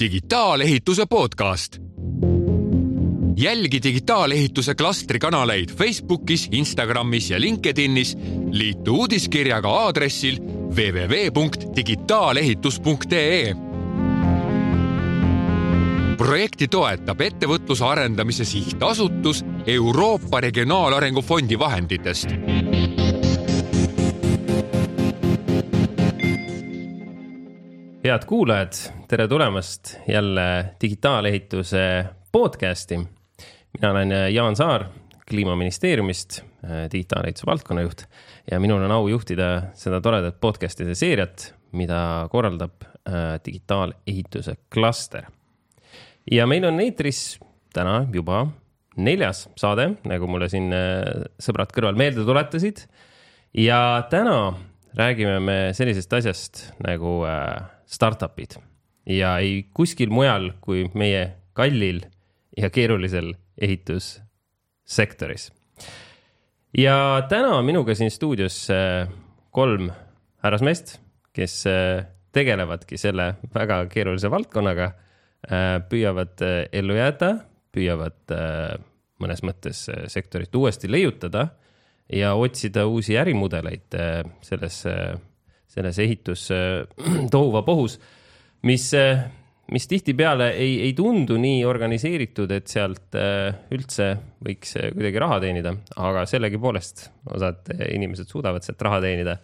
digitaalehituse podcast. jälgi digitaalehituse klastri kanaleid Facebookis, Instagramis ja LinkedInis. liitu uudiskirjaga aadressil www.digitaalehitus.ee projekti toetab Ettevõtluse Arendamise Sihtasutus Euroopa Regionaalarengu Fondi vahenditest. Head kuulajad, tere tulemast jälle digitaalehituse podcasti. mina olen Jaan Saar kliimaministeeriumist, digitaalehituse valdkonnajuht ja minul on au juhtida seda toredat podcast'ide seeriat, mida korraldab äh, digitaalehituse klaster ja meil on eetris täna juba neljas saade, nagu mulle siin äh, sõbrad kõrval meelde tuletasid. ja täna räägime me sellisest asjast nagu äh, startup'id ja ei kuskil mujal kui meie kallil ja keerulisel ehitussektoris. ja täna minuga siin stuudios äh, kolm härrasmeest, kes tegelevadki selle väga keerulise valdkonnaga Äh, püüavad äh, ellu jääda, püüavad äh, mõnes mõttes sektorit uuesti leiutada ja otsida uusi ärimudeleid selles, selles ehitus tohuvapohus, mis, mis tihtipeale ei, ei tundu nii organiseeritud, et sealt üldse võiks kuidagi raha teenida, aga sellegipoolest osad inimesed suudavad sealt raha teenida.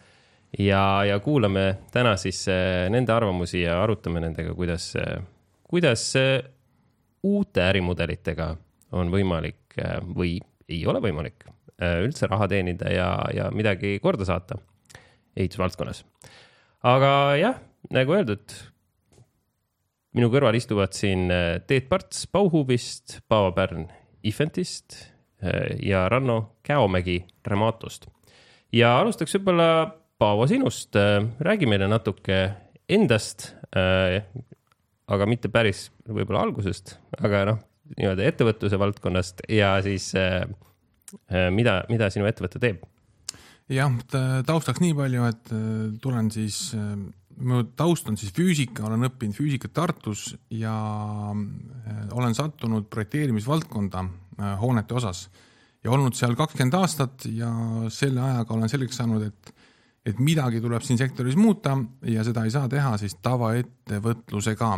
Ja, ja kuulame täna siis nende arvamusi ja arutame nendega, kuidas kuidas uute ärimudelitega on võimalik äh, või ei ole võimalik äh, üldse raha teenida ja, ja midagi korda saata ehitusvaldkonnas. aga jah, nagu öeldud, minu kõrval istuvad siin äh, Teet Parts Bauhubist, Paavo Pärn Ifentist ja Ranno Käomägi Rematost. ja alustaks võib-olla Paavo sinust, räägi meile natuke endast, aga mitte päris võib-olla algusest, aga noh, nii-öelda ettevõtluse valdkonnast ja siis äh, äh, mida, mida sinu ettevõte teeb? Jah, taustaks nii palju, et äh, tulen siis, mu taust on siis füüsika, olen õppinud füüsikat Tartus ja olen sattunud projekteerimisvaldkonda hoonete osas. Ja olnud seal kakskümmend aastat ja selle ajaga olen selgeks saanud, et et midagi tuleb siin sektoris muuta ja seda ei saa teha siis tavaettevõtlusega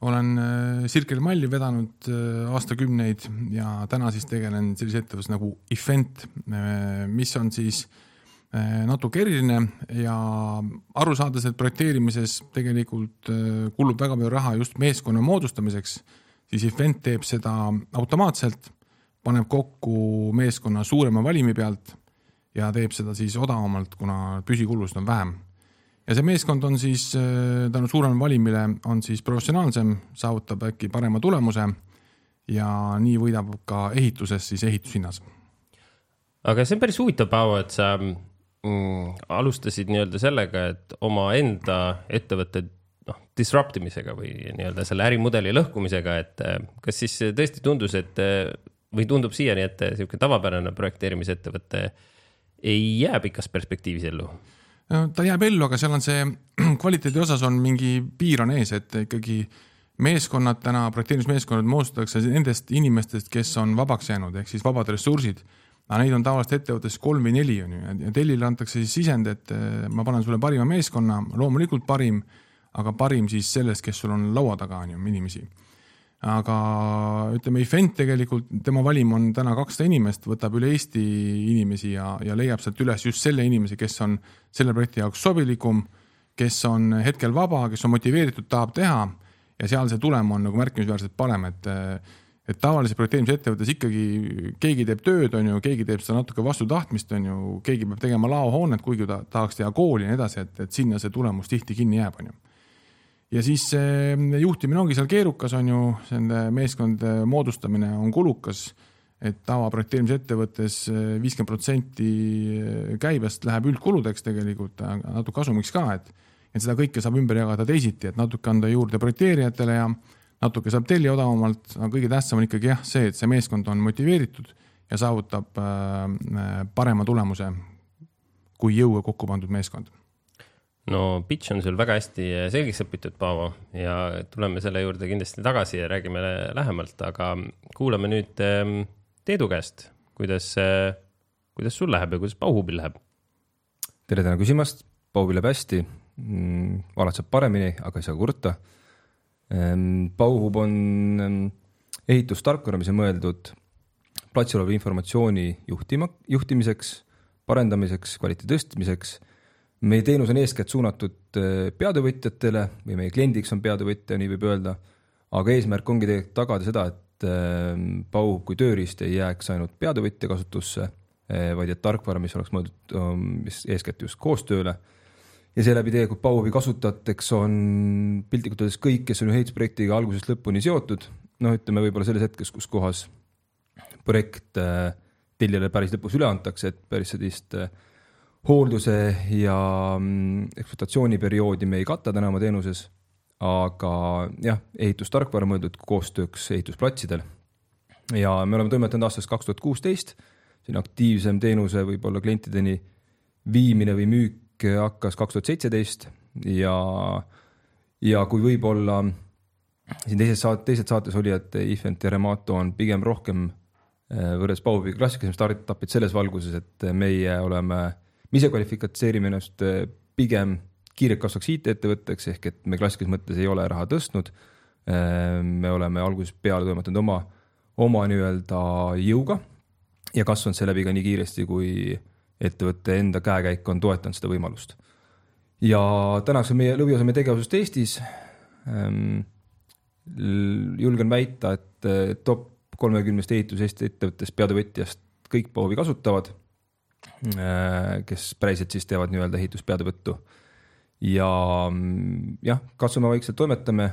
olen äh, Circle Malli vedanud äh, aastakümneid ja täna siis tegelen sellise ettevõttes nagu Event, äh, mis on siis natuke eriline ja aru saades, et projekteerimises tegelikult kulub väga palju raha just meeskonna moodustamiseks, siis Event teeb seda automaatselt, paneb kokku meeskonna suurema valimi pealt ja teeb seda siis odavamalt, kuna püsikulusid on vähem ja see meeskond on siis äh, tänu suuremale valimile on siis professionaalsem, saavutab äkki parema tulemuse ja nii võidab ka ehituses siis ehitushinnas. aga see on päris huvitav, Paavo, et sa mm, alustasid nii-öelda sellega, et omaenda ettevõtte noh, disrupt imisega või nii-öelda selle ärimudeli lõhkumisega, et äh, kas siis tõesti tundus, et äh, või tundub siiani, et niisugune tavapärane projekteerimisettevõte ei jää pikas perspektiivis ellu? Ta jääb ellu, aga seal on see kvaliteedi osas on mingi piir on ees, et ikkagi meeskonnad täna, projekteerimismeeskonnad moodustatakse nendest inimestest, kes on vabaks jäänud, ehk siis vabad ressursid. aga neid on tavaliselt ettevõttes kolm või neli on ju ja tellile antakse siis sisend, et eh, ma panen sulle parima meeskonna, loomulikult parim, aga parim siis sellest, kes sul on laua taga on ju inimesi aga ütleme, Event tegelikult, tema valim on täna kakssada inimest, võtab üle Eesti inimesi ja, ja leiab sealt üles just selle inimese, kes on selle projekti jaoks sobilikum, kes on hetkel vaba, kes on motiveeritud, tahab teha. Ja seal see tulem on nagu märkimisväärselt parem, et et tavalises projekteerimisettevõttes ikkagi keegi teeb tööd, on ju, keegi teeb seda natuke vastu tahtmist, on ju, keegi peab tegema laohoonet, kuigi ta tahaks teha kooli ja nii edasi, et, et sinna see tulemus tihti kinni jääb, on ju ja siis juhtimine ongi seal keerukas, on ju, nende meeskondade moodustamine on kulukas, et tavaprojekteerimisettevõttes viiskümmend protsenti käibest läheb üldkuludeks tegelikult, natuke kasumiks ka, et et seda kõike saab ümber jagada teisiti, et natuke anda juurde projekteerijatele ja natuke saab tellija odavamalt, aga kõige tähtsam on ikkagi jah, see, et see meeskond on motiveeritud ja saavutab parema tulemuse kui jõuga kokku pandud meeskond no pitch on sul väga hästi selgeks õpitud, Paavo, ja tuleme selle juurde kindlasti tagasi ja räägime lähemalt, aga kuulame nüüd ehm, Teedu käest, kuidas, kuidas sul läheb ja kuidas Pauhubil läheb? tere täna küsimast, Pauhubil läheb hästi mm,. alati saab paremini, aga ei saa kurta. Ehm, Pauhub on ehm, ehitustarkvara, mis on mõeldud platsil oleva informatsiooni juhtima, juhtimiseks, parendamiseks, kvaliteedi tõstmiseks meie teenus on eeskätt suunatud äh, peatöövõtjatele või meie kliendiks on peatöövõtja, nii võib öelda. aga eesmärk ongi tegelikult tagada seda, et ähm, Pauhub kui tööriist ei jääks ainult peatöövõtja kasutusse, äh, vaid et tarkvara, mis oleks mõeldud, ähm, mis eeskätt just koostööle. ja seeläbi tegelikult Pauhubi kasutajateks on piltlikult öeldes kõik, kes on ehitusprojektiga algusest lõpuni seotud. noh, ütleme võib-olla selles hetkes, kus kohas projekt äh, tellijale päris lõpus üle antakse, et päris sellist äh, hoolduse ja mm, ekspluatatsiooniperioodi me ei kata täna oma teenuses, aga jah, ehitustarkvara mõeldud koostööks ehitusplatsidel. ja me oleme toimetanud aastast kaks tuhat kuusteist, selline aktiivsem teenuse võib-olla klientideni viimine või müük hakkas kaks tuhat seitseteist ja, ja kui võib-olla siin teises saate, teised saates oli, et Ifent ja Remato on pigem rohkem eh, võrreldes Baubi klassikalisem startup'id selles valguses, et meie oleme me ise kvalifitseerime ennast äh, pigem kiirelt kasvaks IT-ettevõtteks, ehk et me klassikalises mõttes ei ole raha tõstnud. Äh, me oleme algusest peale toimetanud oma, oma nii-öelda jõuga ja kasvanud seeläbi ka nii kiiresti, kui ettevõtte enda käekäik on toetanud seda võimalust. ja tänaseks on meie lõviosa meie tegevusest Eestis. Ähm, julgen väita, et äh, top kolmekümnest ehitus Eesti ettevõttest, peatöövõtjast kõik Pohovi kasutavad kes päriselt siis teevad nii-öelda ehituspeatavõttu. ja mm, jah, katsume vaikselt toimetame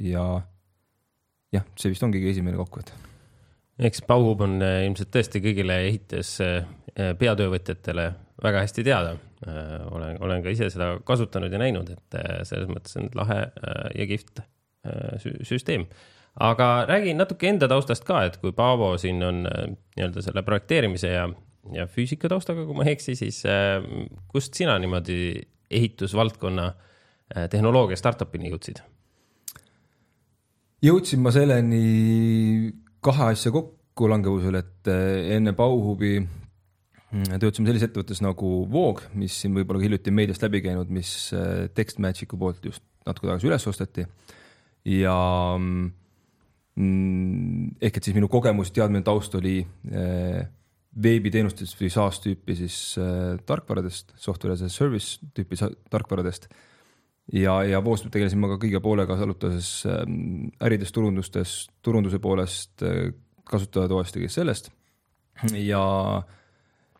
ja jah, see vist ongi esimene kokkuvõte. eks Bauhub on äh, ilmselt tõesti kõigile ehitus äh, peatöövõtjatele väga hästi teada. olen, olen ka ise seda kasutanud ja näinud, et selles mõttes on lahe ja kihvt süsteem aga räägi natuke enda taustast ka, et kui Paavo siin on nii-öelda selle projekteerimise ja ja füüsika taustaga, kui ma ei eksi, siis äh, kust sina niimoodi ehitusvaldkonna äh, tehnoloogia startup'ini jõudsid? jõudsin ma selleni kahe asja kokkulangevusel, et äh, enne Bauhubi mm, töötasime sellises ettevõttes nagu Voog, mis siin võib-olla hiljuti meediast läbi käinud, mis TextMagicu poolt just natuke tagasi üles osteti. ja mm, ehk et siis minu kogemus, teadmine, taust oli veebiteenustest või SaaS tüüpi siis äh, tarkvaradest, software as a service tüüpi tarkvaradest. ja, ja Voos tegelesin ma ka kõige poolega salutades äh, ärides, turundustes, turunduse poolest äh, kasutajatoest ja kõigest sellest. ja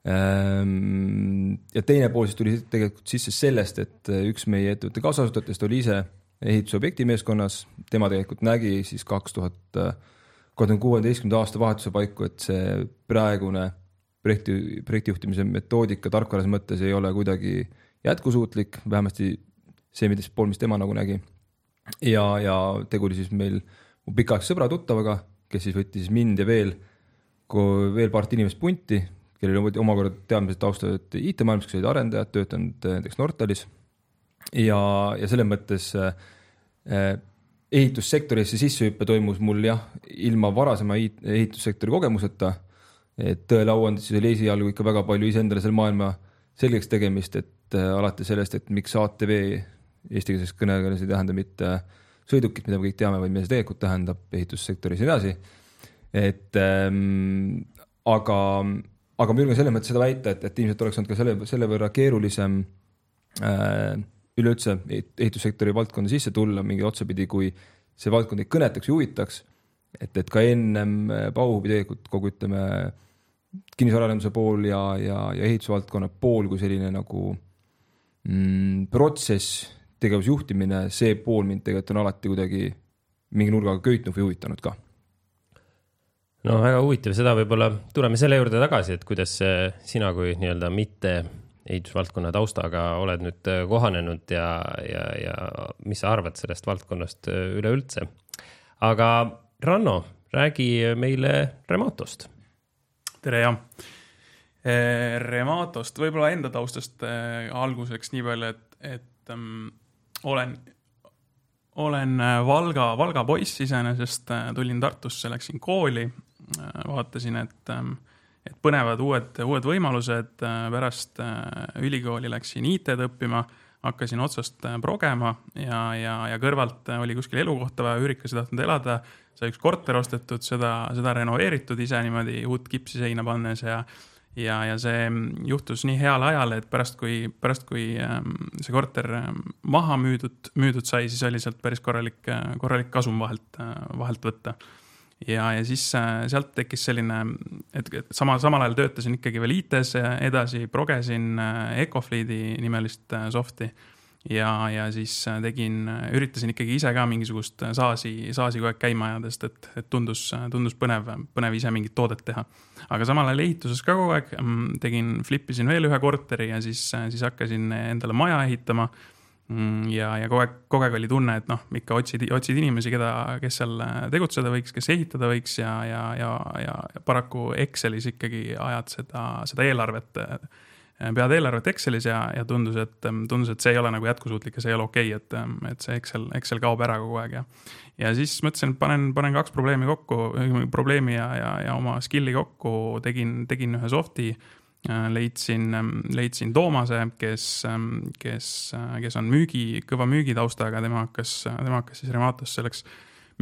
ähm,, ja teine pool siis tuli tegelikult sisse sellest, et äh, üks meie ettevõtte kaasasutajatest oli ise ehitusobjekti meeskonnas, tema tegelikult nägi siis kaks tuhat, äh, kahe tuhande kuueteistkümnenda aasta vahetuse paiku, et see praegune projekti, projektijuhtimise metoodika tarkvaras mõttes ei ole kuidagi jätkusuutlik, vähemasti see, mida pool, mis tema nagu nägi. ja, ja tegu oli siis meil mu pikaaegse sõbra tuttavaga, kes siis võttis mind ja veel, veel paart inimest punti, kellel olid omakorda teadmised taustavad IT-maailmas, kes olid arendajad, töötanud näiteks Nortalis. ja, ja selles mõttes äh, ehitussektorisse sissehüpe toimus mul jah, ilma varasema ehitussektori kogemuseta et tõele au andes siis oli esialgu ikka väga palju iseendale selle maailma selgeks tegemist, et äh, alates sellest, et miks ATV eestikeelses kõnekeeles ei tähenda mitte sõidukit, mida me kõik teame, vaid mida see tegelikult tähendab ehitussektoris ja nii edasi. et ähm, aga, aga ma julgen selles mõttes seda väita, et, et ilmselt oleks olnud ka selle, selle võrra keerulisem äh, üleüldse ehitussektori valdkonda sisse tulla mingi otsapidi, kui see valdkond ei kõnetaks ja huvitaks. et, et ka ennem Bauhubi tegelikult kogu ütleme kinnisvaraarenduse pool ja, ja, ja ehitusvaldkonna pool kui selline nagu mm, protsess, tegevusjuhtimine, see pool mind tegelikult on alati kuidagi mingi nurgaga köitnud või huvitanud ka. no väga huvitav, seda võib-olla tuleme selle juurde tagasi, et kuidas sina kui nii-öelda mitte ehitusvaldkonna taustaga oled nüüd kohanenud ja, ja, ja mis sa arvad sellest valdkonnast üleüldse. aga Ranno, räägi meile Rematost tere ja eh, Rematost võib-olla enda taustast eh, alguseks nii palju, et, et ähm, olen, olen äh, Valga, Valga poiss iseenesest, tulin Tartusse, läksin kooli, vaatasin, et ähm, et põnevad uued, uued võimalused, pärast ülikooli läksin IT-d õppima hakkasin otsast äh, progema ja, ja, ja kõrvalt äh, oli kuskil elukohta vaja, üürikes ei tahtnud elada. sai üks korter ostetud, seda, seda renoveeritud ise niimoodi uut kipsi seina pannes ja, ja, ja see mm, juhtus nii heal ajal, et pärast, kui, pärast, kui ähm, see korter ähm, maha müüdud, müüdud sai, siis oli sealt päris korralik, äh, korralik kasum vahelt, vahelt võtta ja, ja siis äh, sealt tekkis selline, et sama, samal ajal töötasin ikkagi veel IT-s, edasi progesin äh, Ecofleet'i nimelist äh, soft'i. ja, ja siis tegin, üritasin ikkagi ise ka mingisugust SaaS-i, SaaS-i kogu aeg käima ajada, sest et, et tundus, tundus põnev, põnev ise mingit toodet teha. aga samal ajal ehituses ka kogu aeg mm, tegin, flip isin veel ühe korteri ja siis, siis hakkasin endale maja ehitama ja, ja kogu aeg, kogu aeg oli tunne, et noh, ikka otsid, otsid inimesi, keda, kes seal tegutseda võiks, kes ehitada võiks ja, ja, ja, ja paraku Excelis ikkagi ajad seda, seda eelarvet, pead eelarvet Excelis ja, ja tundus, et, tundus, et see ei ole nagu jätkusuutlik ja see ei ole okei okay,, et, et see Excel, Excel kaob ära kogu aeg ja. ja siis mõtlesin, et panen, panen kaks probleemi kokku, probleemi ja, ja, ja oma skill'i kokku, tegin, tegin ühe soft'i Äh, leidsin, ähm, leidsin Toomase, kes, ähm, kes, äh, kes on müügi, kõva müügitaustaga, tema hakkas, tema hakkas siis Rematos selleks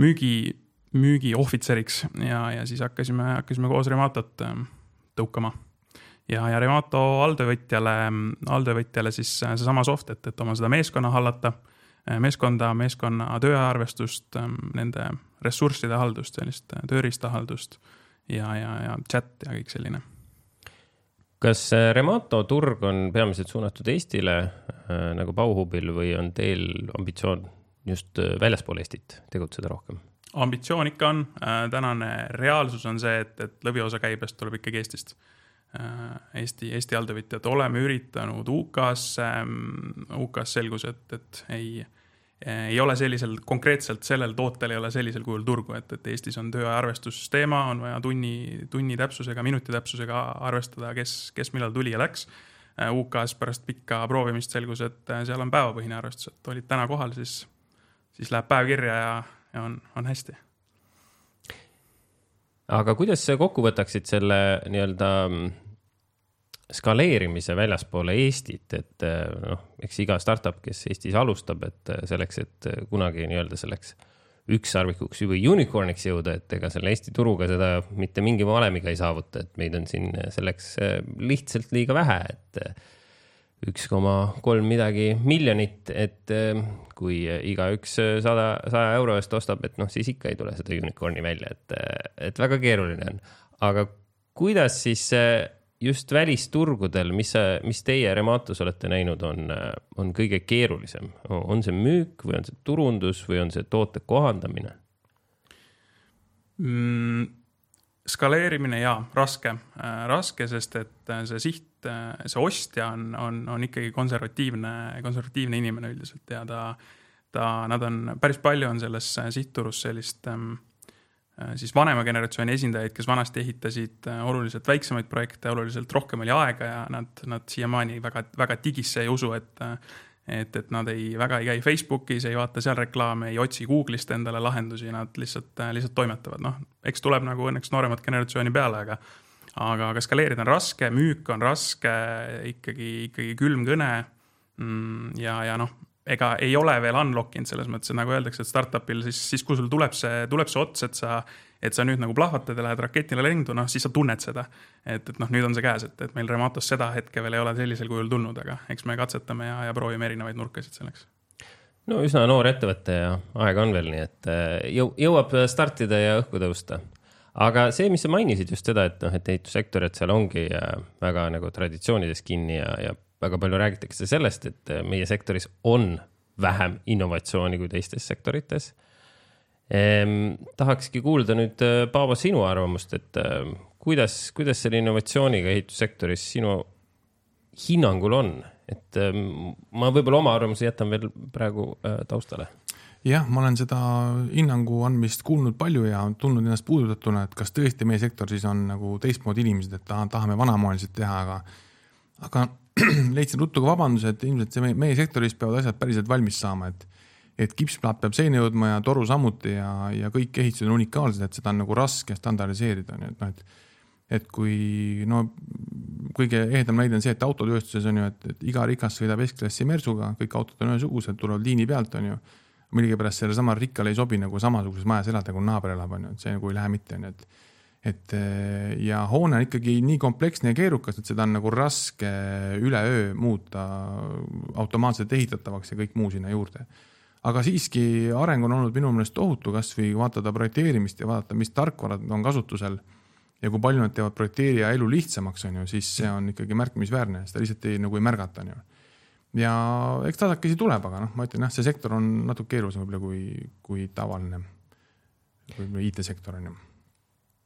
müügi, müügiohvitseriks ja, ja siis hakkasime, hakkasime koos Rematot ähm, tõukama. ja, ja Remato alltöövõtjale, alltöövõtjale siis äh, seesama soft, et, et oma seda meeskonna hallata, meeskonda, meeskonna tööarvestust, nende ressursside haldust, sellist tööriistahaldust ja, ja, ja chat ja kõik selline kas äh, Remato turg on peamiselt suunatud Eestile äh, nagu Bauhubil või on teil ambitsioon just äh, väljaspool Eestit tegutseda rohkem? ambitsioon ikka on, tänane reaalsus on see, et, et lõviosa käibest tuleb ikkagi Eestist. Eesti, Eesti alltöövõtjad oleme üritanud UK-s, UK-s selgus, et, et ei ei ole sellisel, konkreetselt sellel tootel ei ole sellisel kujul turgu, et, et Eestis on tööaja arvestusteema, on vaja tunni, tunni täpsusega, minuti täpsusega arvestada, kes, kes millal tuli ja läks. Eh, UK-s pärast pikka proovimist selgus, et eh, seal on päevapõhine arvestus, et olid täna kohal, siis, siis läheb päev kirja ja, ja on, on hästi. aga kuidas sa kokku võtaksid selle nii-öelda skaleerimise väljaspoole Eestit, et eh, noh, eks iga startup, kes Eestis alustab, et eh, selleks, et eh, kunagi nii-öelda selleks ükssarvikuks või unicorn'iks jõuda, et ega selle Eesti turuga seda mitte mingi valemiga ei saavuta, et meid on siin selleks lihtsalt liiga vähe, et üks koma kolm midagi miljonit, et kui igaüks sada, saja euro eest ostab, et noh, siis ikka ei tule seda unicorn'i välja, et, et väga keeruline on. aga kuidas siis just välisturgudel, mis, mis teie Rematos olete näinud, on, on kõige keerulisem? on see müük või on see turundus või on see toote kohandamine mm,? skaleerimine jaa, raske äh,, raske, sest et äh, see siht äh,, see ostja on, on, on ikkagi konservatiivne, konservatiivne inimene üldiselt ja ta, ta, nad on, päris palju on selles sihtturus sellist ähm, Äh, siis vanema generatsiooni esindajaid, kes vanasti ehitasid äh, oluliselt väiksemaid projekte, oluliselt rohkem oli aega ja nad, nad siiamaani väga, väga digisse ei usu, et äh, et, et nad ei, väga ei käi Facebookis, ei vaata seal reklaame, ei otsi Google'ist endale lahendusi, nad lihtsalt, lihtsalt toimetavad, noh, eks tuleb nagu õnneks nooremat generatsiooni peale, aga aga, aga skaleerida on raske, müük on raske, ikkagi, ikkagi külm kõne mm, ja, ja noh, ega ei ole veel unlock inud selles mõttes, et nagu öeldakse, et startup'il siis, siis kui sul tuleb see, tuleb see ots, et sa, et sa nüüd nagu plahvatad ja lähed raketile lendu, noh siis sa tunned seda. et, et noh, nüüd on see käes, et, et meil Rematos seda hetke veel ei ole sellisel kujul tulnud, aga eks me katsetame ja, ja proovime erinevaid nurkasid selleks. no üsna noor ettevõte ja aega on veel, nii et äh, jõu-, jõuab startida ja õhku tõusta aga see, mis sa mainisid just seda, et noh, et ehitussektor, et seal ongi äh, väga nagu traditsioonides kinni ja, ja väga palju räägitakse sellest, et äh, meie sektoris on vähem innovatsiooni kui teistes sektorites ehm,. tahakski kuulda nüüd, äh, Paavo, sinu arvamust, et äh, kuidas, kuidas selle innovatsiooniga ehitussektoris sinu hinnangul on, et äh, ma võib-olla oma arvamuse jätan veel praegu äh, taustale jah, ma olen seda hinnangu andmist kuulnud palju ja tundnud ennast puudutatuna, et kas tõesti meie sektor siis on nagu teistmoodi inimesed, et tahame vanamoeliselt teha, aga aga leidsin ruttu ka vabanduse, et ilmselt see meie, meie sektoris peavad asjad päriselt valmis saama, et et kipsplaat peab seina jõudma ja toru samuti ja, ja kõik ehitused on unikaalsed, et seda on nagu raske standardiseerida, nii et noh, et et kui no kõige ehedam näide on see, et autotööstuses on ju, et, et iga rikas sõidab S-klassi Mersuga, kõik autod on ühesugused, tulevad liini pealt, on ju. millegipärast sellele samale rikkale ei sobi nagu samasuguses majas elada, kui naaber elab, on ju, et see nagu ei lähe mitte, on ju, et et ja hoone on ikkagi nii kompleksne ja keerukas, et seda on nagu raske üleöö muuta automaatselt ehitatavaks ja kõik muu sinna juurde. aga siiski areng on olnud minu meelest tohutu, kasvõi vaadata projekteerimist ja vaadata, mis tarkvarad on kasutusel ja kui palju nad teevad projekteerija elu lihtsamaks, on ju, siis see on ikkagi märkimisväärne, seda lihtsalt ei, nagu ei märgata, on ju. ja eks tasakesi tuleb, aga noh, ma ütlen jah, see sektor on natuke keerulisem võib-olla kui, kui tavaline võib-olla IT-sektor on ju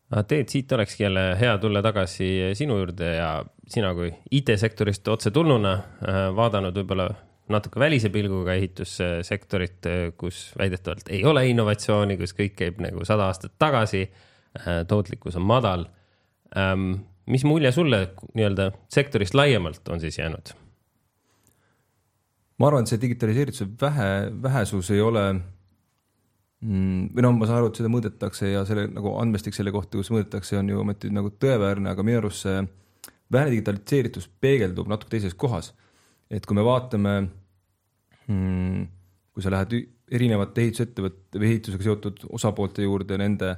Teet, siit olekski jälle hea tulla tagasi sinu juurde ja sina kui IT-sektorist otse tulnuna, äh, vaadanud võib-olla natuke välise pilguga ehitussektorit, kus väidetavalt ei ole innovatsiooni, kus kõik käib nagu sada aastat tagasi Äh, tootlikkus on madal. Ähm, mis mulje sulle nii-öelda sektorist laiemalt on siis jäänud? ma arvan, et see digitaliseerituse vähe, vähesus ei ole või noh, ma saan aru, et seda mõõdetakse ja selle nagu andmestik selle kohta, kus mõõdetakse, on ju ometi nagu tõeväärne, aga minu arust see vähene digitaliseeritus peegeldub natuke teises kohas. et kui me vaatame mm,, kui sa lähed erinevate ehitusettevõtte või ehitusega seotud osapoolte juurde, nende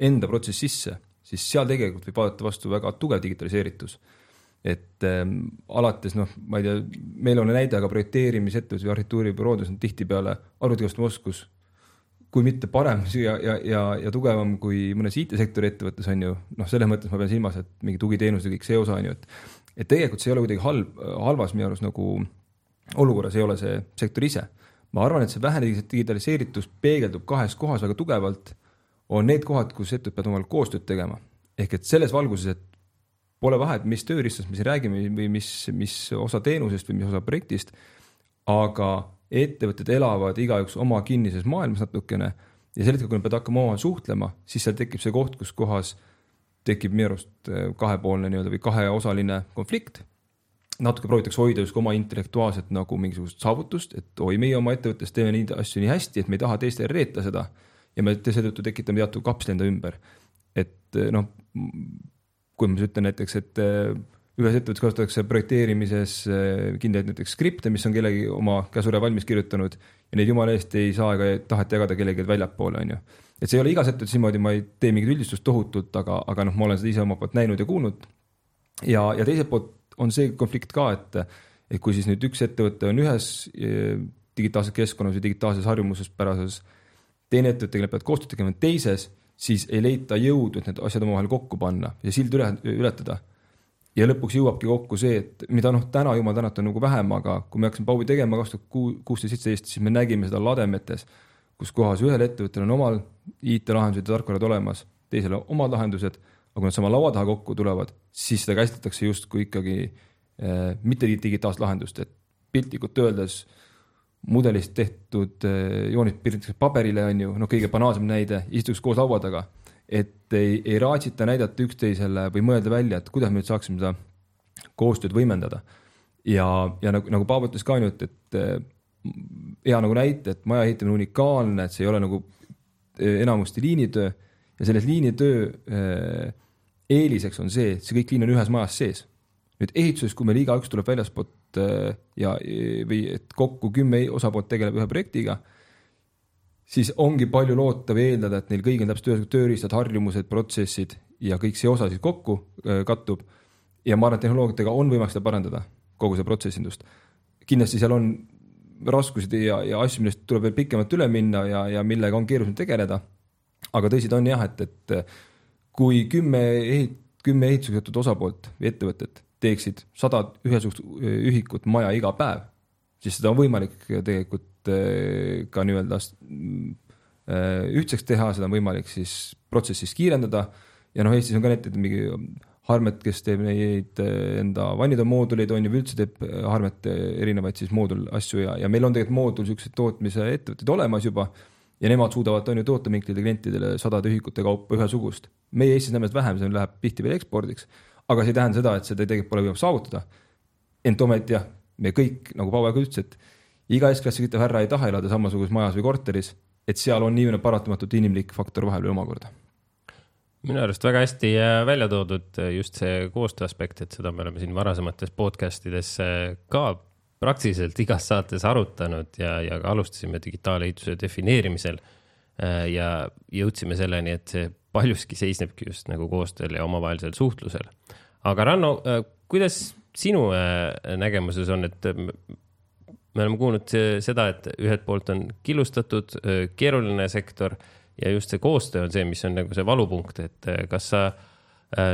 enda protsess sisse, siis seal tegelikult võib vaadata vastu väga tugev digitaliseeritus. et ähm, alates noh, ma ei tea, meil on näide, aga projekteerimisettevõttes või arhitektuuribüroodes on tihtipeale arvutikasutuse oskus kui mitte parem ja, ja, ja, ja tugevam kui mõnes IT-sektori ettevõttes on ju, noh, selles mõttes ma pean silmas, et mingi tugiteenus ja kõik see osa on ju, et et tegelikult see ei ole kuidagi halb, halvas minu arust nagu olukorras ei ole see sektor ise. ma arvan, et see vähene digitaliseeritus peegeldub kahes kohas väga tugevalt on need kohad, kus ettevõtted peavad omavahel koostööd tegema. ehk et selles valguses, et pole vahet, mis tööriistast me siin räägime või mis, mis osa teenusest või mis osa projektist, aga ettevõtted elavad igaüks oma kinnises maailmas natukene ja sel hetkel, kui nad peavad hakkama omavahel suhtlema, siis seal tekib see koht, kus kohas tekib minu arust eh, kahepoolne nii-öelda või kaheosaline konflikt. natuke proovitakse hoida justkui oma intellektuaalset nagu mingisugust saavutust, et oi, meie oma ettevõttes teeme neid asju nii hästi, et me ei taha teistele reeta seda ja me seetõttu tekitame teatud kapsli enda ümber. et eh, noh, kui ma siis ütlen näiteks, et eh, ühes ettevõttes kasutatakse projekteerimises eh, kindlaid näiteks skripte, mis on kellegi oma käsure valmis kirjutanud ja neid jumala eest ei saa ega taheta jagada kellelegi väljapoole, on ju. et see ei ole igas ettevõttes niimoodi, ma ei tee mingit üldistust tohutult, aga, aga noh, ma olen seda ise omalt poolt näinud ja kuulnud. ja, ja teiselt poolt on see konflikt ka, et, et kui siis nüüd üks ettevõte on ühes digitaalses keskkonnas või digitaalses harjumuspärases teine ettevõte, kellega peavad koostööd tegema teises, siis ei leita jõudu, et need asjad omavahel kokku panna ja sild üle, ületada. Ja lõpuks jõuabki kokku see, et mida noh, täna jumal tänatud on nagu vähem, aga kui me hakkasime Pauvi tegema kaks tuhat kuusteist, seitseteist, siis me nägime seda lademetes, kus kohas ühel ettevõttel on omal IT-lahendused ja tarkvarad olemas, teisel omad lahendused, aga kui nad sama laua taha kokku tulevad, siis seda käsitletakse justkui ikkagi äh, mitte digitaalset lahendust, et piltlikult öeldes mudelist tehtud eh, joonist piirdatakse paberile, on ju, noh, kõige banaalsem näide, istuks koos laua taga. Et ei, ei raatsita näidata üksteisele või mõelda välja, et kuidas me nüüd saaksime seda koostööd võimendada. ja, ja nagu, nagu Paavo ütles ka ainult, et eh, hea nagu näite, et maja ehitamine on unikaalne, et see ei ole nagu eh, enamasti liinitöö ja selles liinitöö eeliseks on see, et see kõik liin on ühes majas sees. nüüd ehituses, kui meil igaüks tuleb väljaspoolt ja, või et kokku kümme osapoolt tegeleb ühe projektiga, siis ongi palju loota või eeldada, et neil kõigil täpselt ühesugused tööriistad, harjumused, protsessid ja kõik see osa siis kokku äh, kattub. ja ma arvan, et tehnoloogiatega on võimalik seda parandada, kogu seda protsessindust. kindlasti seal on raskusi ja, ja asju, millest tuleb veel pikemalt üle minna ja, ja millega on keerulisem tegeleda. aga tõsi ta on jah, et, et kui kümme ehit-, kümme ehitusega seotud osapoolt või ettevõtet teeksid sada ühesugust ühikut maja iga päev, siis seda on võimalik tegelikult eh, ka nii-öelda eh, ühtseks teha, seda on võimalik siis protsessis kiirendada ja noh, Eestis on ka näiteid mingi Harmet, kes teeb neid eh, enda vannide mooduleid, on ju, või üldse teeb Harmet erinevaid siis moodul-asju ja, ja meil on tegelikult moodul niisuguseid tootmise ettevõtteid olemas juba ja nemad suudavad, on ju, toota mingitele klientidele sadade ühikute kaupa ühesugust. meie Eestis näeme seda vähem, see läheb tihti veel ekspordiks aga see ei tähenda seda, et seda tegelikult pole võimalik saavutada. ent ometi jah, me kõik nagu Paavo ütles, et iga S-klassi küttev härra ei taha elada samasuguses majas või korteris, et seal on nii paratamatult inimlik faktor vahel veel omakorda minu arust väga hästi äh, välja toodud äh, just see koostöö aspekt, et seda me oleme siin varasemates podcast ides äh, ka praktiliselt igas saates arutanud ja, ja ka alustasime digitaalehituse defineerimisel. ja jõudsime selleni, et see paljuski seisnebki just nagu koostööl ja omavahelisel suhtlusel. aga Ranno, kuidas sinu nägemuses on, et me oleme kuulnud seda, et ühelt poolt on killustatud, keeruline sektor ja just see koostöö on see, mis on nagu see valupunkt, et kas sa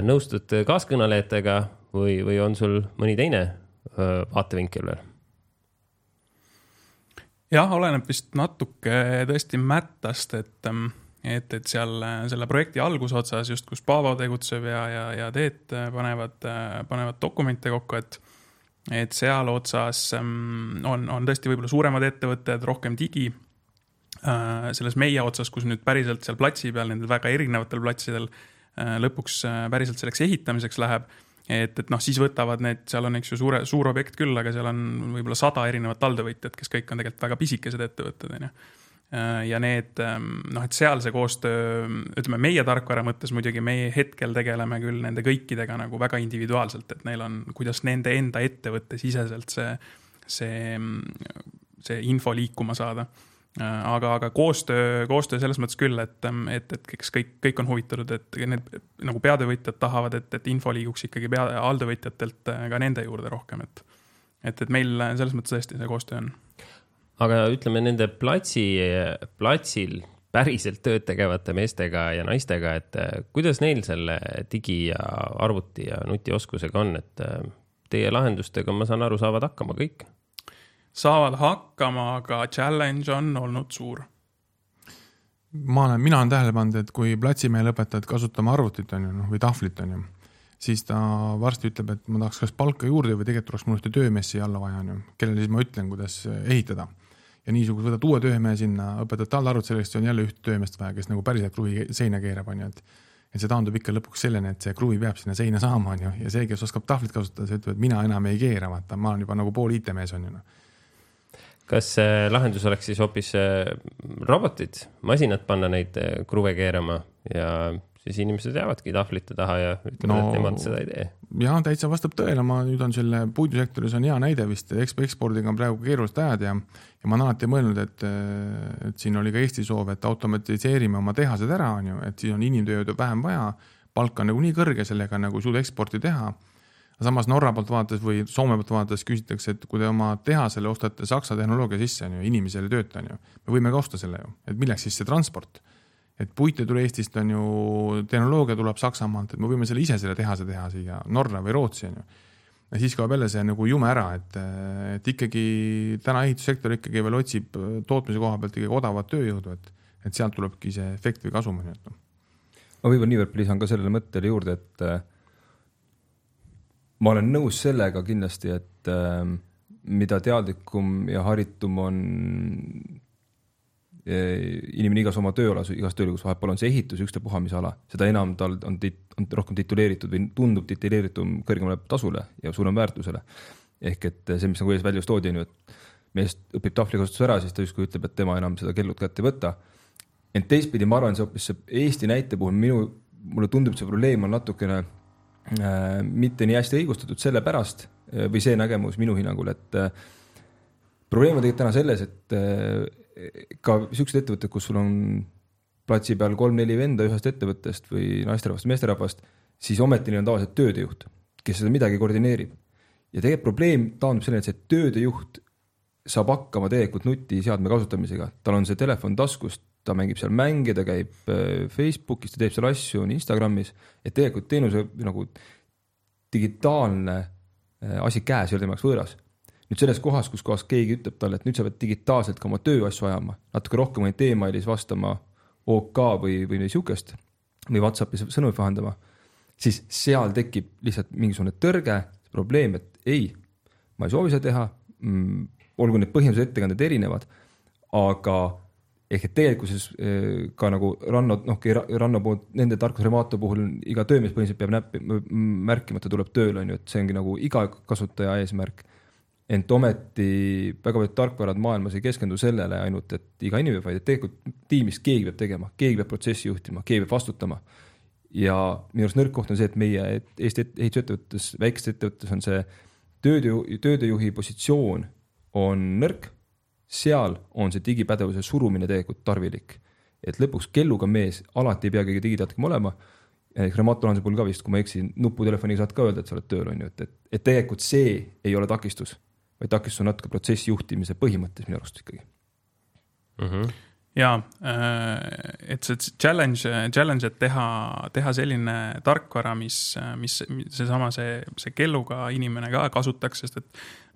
nõustud kaaskõnelejatega või, või on sul mõni teine vaatevinkel veel? jah, oleneb vist natuke tõesti mättast, et, et, et seal selle projekti algusotsas just, kus Paavo tegutseb ja, ja, ja Teet panevad, panevad dokumente kokku, et et seal otsas on, on tõesti võib-olla suuremad ettevõtted, rohkem digi Äh, selles meie otsas, kus nüüd päriselt seal platsi peal, nendel väga erinevatel platsidel äh, lõpuks äh, päriselt selleks ehitamiseks läheb. et, et noh, siis võtavad need, seal on, eks ju, suure, suur objekt küll, aga seal on võib-olla sada erinevat alltöövõtjat, kes kõik on tegelikult väga pisikesed ettevõtted, on ju ja need ähm, noh, et seal see koostöö, ütleme meie tarkvara mõttes muidugi meie hetkel tegeleme küll nende kõikidega nagu väga individuaalselt, et neil on, kuidas nende enda ettevõtte siseselt see, see, see info liikuma saada Äh, aga, aga koostöö, koostöö selles mõttes küll, et, et, et eks kõik, kõik on huvitatud, et need nagu peatöövõtjad tahavad, et, et info liiguks ikkagi pea, alltöövõtjatelt äh, ka nende juurde rohkem, et. et, et meil selles mõttes tõesti see koostöö on. Aga ütleme nende platsi, platsil päriselt tööd tegevate meestega ja naistega, et äh, kuidas neil selle digi ja arvuti ja nutioskusega on, et teie lahendustega, ma saan aru, saavad hakkama kõik saavad hakkama, aga challenge on olnud suur. ma olen, mina olen tähele pannud, et kui platsimehel õpetad kasutama arvutit, on ju, noh, või tahvlit, on ju, siis ta varsti ütleb, et ma tahaks kas palka juurde või tegelikult oleks mul ühte töömeest siia alla vaja, on ju, kellele siis ma ütlen, kuidas ehitada. Ja niisugune, võtad uue töömehe sinna, õpetad talle arvutit, selleks on jälle ühte töömeest vaja, kes nagu päriselt kruvi seina keerab, on ju, et et see taandub ikka lõpuks selleni, et see kruvi peab sinna seina saama, on ju, ja see, kes oskab tahvlit kasutada, see ütleb, et mina enam ei keera, vaata, ma olen juba nagu pool IT-mees, on ju noh. Kas lahendus oleks siis hoopis äh, robotid, masinad panna neid äh, kruve keerama ja siis inimesed jäävadki tahvlite taha ja ütlevad no,, et nemad seda ei tee. ja täitsa vastab tõele, ma nüüd on selle puidusektoris on hea näide vist, ekspo ekspordiga on praegu keerulised ajad ja, ja ma olen alati mõelnud, et, et siin oli ka Eesti soov, et automatiseerime oma tehased ära, on ju, et siis on inimtööjõudu vähem vaja, palk on nagu nii kõrge, sellega nagu ei suuda eksporti teha samas Norra poolt vaadates või Soome poolt vaadates küsitakse, et kui te oma tehasele ostate Saksa tehnoloogia sisse, on ju, inimesel ei tööta, on ju. me võime ka osta selle ju, et milleks siis see transport. Et puit ei tule Eestist, on ju, tehnoloogia tuleb Saksamaalt, et me võime selle ise selle tehase teha siia Norra või Rootsi, on ju. ja siis kaob jälle see nagu jume ära, et, et ikkagi täna ehitussektor ikkagi veel otsib tootmise koha pealt ikkagi odavat tööjõudu, et, et sealt tulebki see efekt või kasum, on ju, et noh. ma võib-olla niivõrd lisan ka sellele mõttele juurde, et ma olen nõus sellega kindlasti, et äh, mida teadlikum ja haritum on äh, inimene igas oma tööalas, igas tööligus, vahepeal on see ehitus, ükstapuha mis ala, seda enam tal on, on rohkem tituleeritud või tundub tituleeritum kõrgemale tasule ja suurem väärtusele. ehk et see, mis nagu ees välja toodi, on ju, et mees õpib tahvlikasutuse ära, siis ta justkui ütleb, et tema enam seda kellut kätte ei võta. ent teistpidi ma arvan, see hoopis see Eesti näite puhul minu, mulle tundub, see probleem on natukene Äh, mitte nii hästi õigustatud sellepärast äh, või see nägemus minu hinnangul, et äh, probleem on tegelikult täna selles, et ka siuksed ettevõtted, kus sul on platsi peal kolm-neli venda ühest ettevõttest või naisterahvast, meesterahvast, siis ometi neil on tavaliselt töödejuht, kes seda midagi koordineerib. ja tegelikult probleem taandub selleni, et see töödejuht saab hakkama tegelikult nutiseadme kasutamisega, tal on see telefon taskus, ta mängib seal mänge, ta käib äh, Facebookis, ta teeb seal asju, on Instagramis, et tegelikult teenuse nagu digitaalne äh, asi käes ei ole tema jaoks võõras. Nüüd selles kohas, kus kohas keegi ütleb talle, et nüüd sa pead digitaalselt ka oma tööasju ajama, natuke rohkem ainult emailis vastama OK või, või sihukest või Whatsappi sõnumeid vahendama, siis seal tekib lihtsalt mingisugune tõrge, probleem, et ei, ma ei soovi seda teha mm,. olgu need põhjendused, ettekanded erinevad, aga ehk et tegelikkuses eh, ka nagu Ranno, noh, Ranno poolt, nende tarkuse Remato puhul iga töömees põhimõtteliselt peab näppi, märkima, et ta tuleb tööle, on ju, et see ongi nagu iga kasutaja eesmärk. Ent ometi väga paljud tarkvarad maailmas ei keskendu sellele ainult, et iga inimene, vaid et tegelikult tiimis keegi peab tegema, keegi peab protsessi juhtima, keegi peab vastutama. ja minu arust nõrk koht on see, et meie Eesti ehitusettevõttes, väikestes ettevõtetes on see töödejuhi, töödejuhi positsioon on nõrk seal on see digipädevuse surumine tegelikult tarvilik. et lõpuks kelluga mees alati ei pea kõige digiteadlikum olema. ehk Remote lahenduse puhul ka vist, kui ma ei eksi, nuputelefoniga saad ka öelda, et sa oled tööl, on ju, et, et, et tegelikult see ei ole takistus, vaid takistus on natuke protsessi juhtimise põhimõttes minu arust ikkagi mm. -hmm jaa, äh, et see challenge, challenge, et teha, teha selline tarkvara, mis, mis, seesama, see, see kelluga inimene ka kasutaks, sest et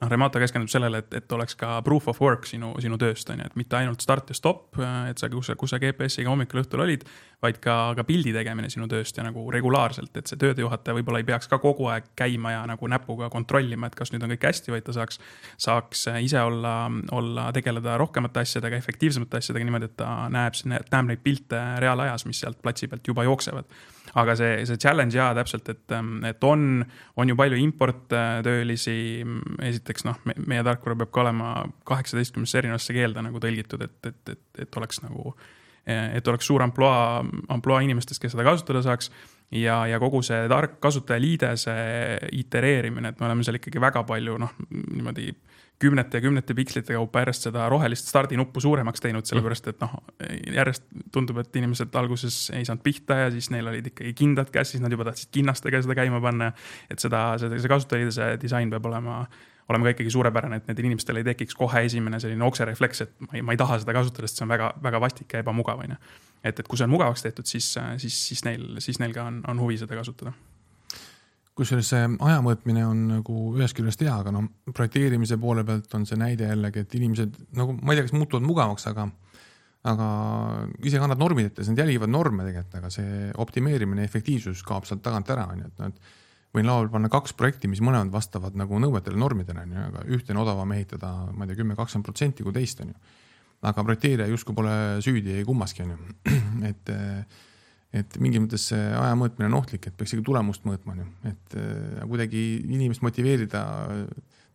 noh, Remata keskendub sellele, et, et oleks ka proof of work sinu, sinu tööst, on ju, et mitte ainult start ja stopp, et sa, kus sa, kus sa GPS-iga hommikul õhtul olid, vaid ka, ka pildi tegemine sinu tööst ja nagu regulaarselt, et see töödejuhataja võib-olla ei peaks ka kogu aeg käima ja nagu näpuga kontrollima, et kas nüüd on kõik hästi, vaid ta saaks, saaks ise olla, olla, tegeleda rohkemate asjadega, efektiivsemate asjadega niimoodi, et ta näeb, näeb neid pilte reaalajas, mis sealt platsi pealt juba jooksevad aga see, see challenge jaa, täpselt, et, et on, on ju palju importtöölisi. esiteks noh, meie tarkvara peab ka olema kaheksateistkümnesse erinevasse keelde nagu tõlgitud, et, et, et, et oleks nagu, et oleks suur ampluaa, ampluaa inimestest, kes seda kasutada saaks ja, ja kogu see tark kasutajaliidese itereerimine, et me oleme seal ikkagi väga palju noh, niimoodi kümnete ja kümnete pikslite kaupa järjest seda rohelist stardinuppu suuremaks teinud, sellepärast et noh, järjest tundub, et inimesed alguses ei saanud pihta ja siis neil olid ikkagi kindad käes, siis nad juba tahtsid kinnastega seda käima panna. et seda, seda, see kasutajaliidese disain peab olema, olema ka ikkagi suurepärane, et nendel inimestel ei tekiks kohe esimene selline okserefleks, et ma ei, ma ei taha seda kasutada, sest see on väga, väga vastik ja ebamugav, on ju. et, et kui see on mugavaks tehtud, siis, siis, siis neil, siis neil ka on, on huvi seda kasutada kusjuures see aja mõõtmine on nagu ühest küljest hea, aga noh, projekteerimise poole pealt on see näide jällegi, et inimesed nagu ma ei tea, kas muutuvad mugavaks, aga aga ise kannad normid ette, siis nad jälgivad norme tegelikult, aga see optimeerimine, efektiivsus kaob sealt tagant ära, on ju, et noh, et võin lauale panna kaks projekti, mis mõlemad vastavad nagu nõuetele, normidele, on ju, aga ühte on odavam ehitada, ma ei tea, kümme, kakskümmend protsenti kui teist, on ju. aga projekteerija justkui pole süüdi kummaski, on ju, et et mingis mõttes see aja mõõtmine on ohtlik, et peaks ikka tulemust mõõtma, on ju, et äh, kuidagi inimest motiveerida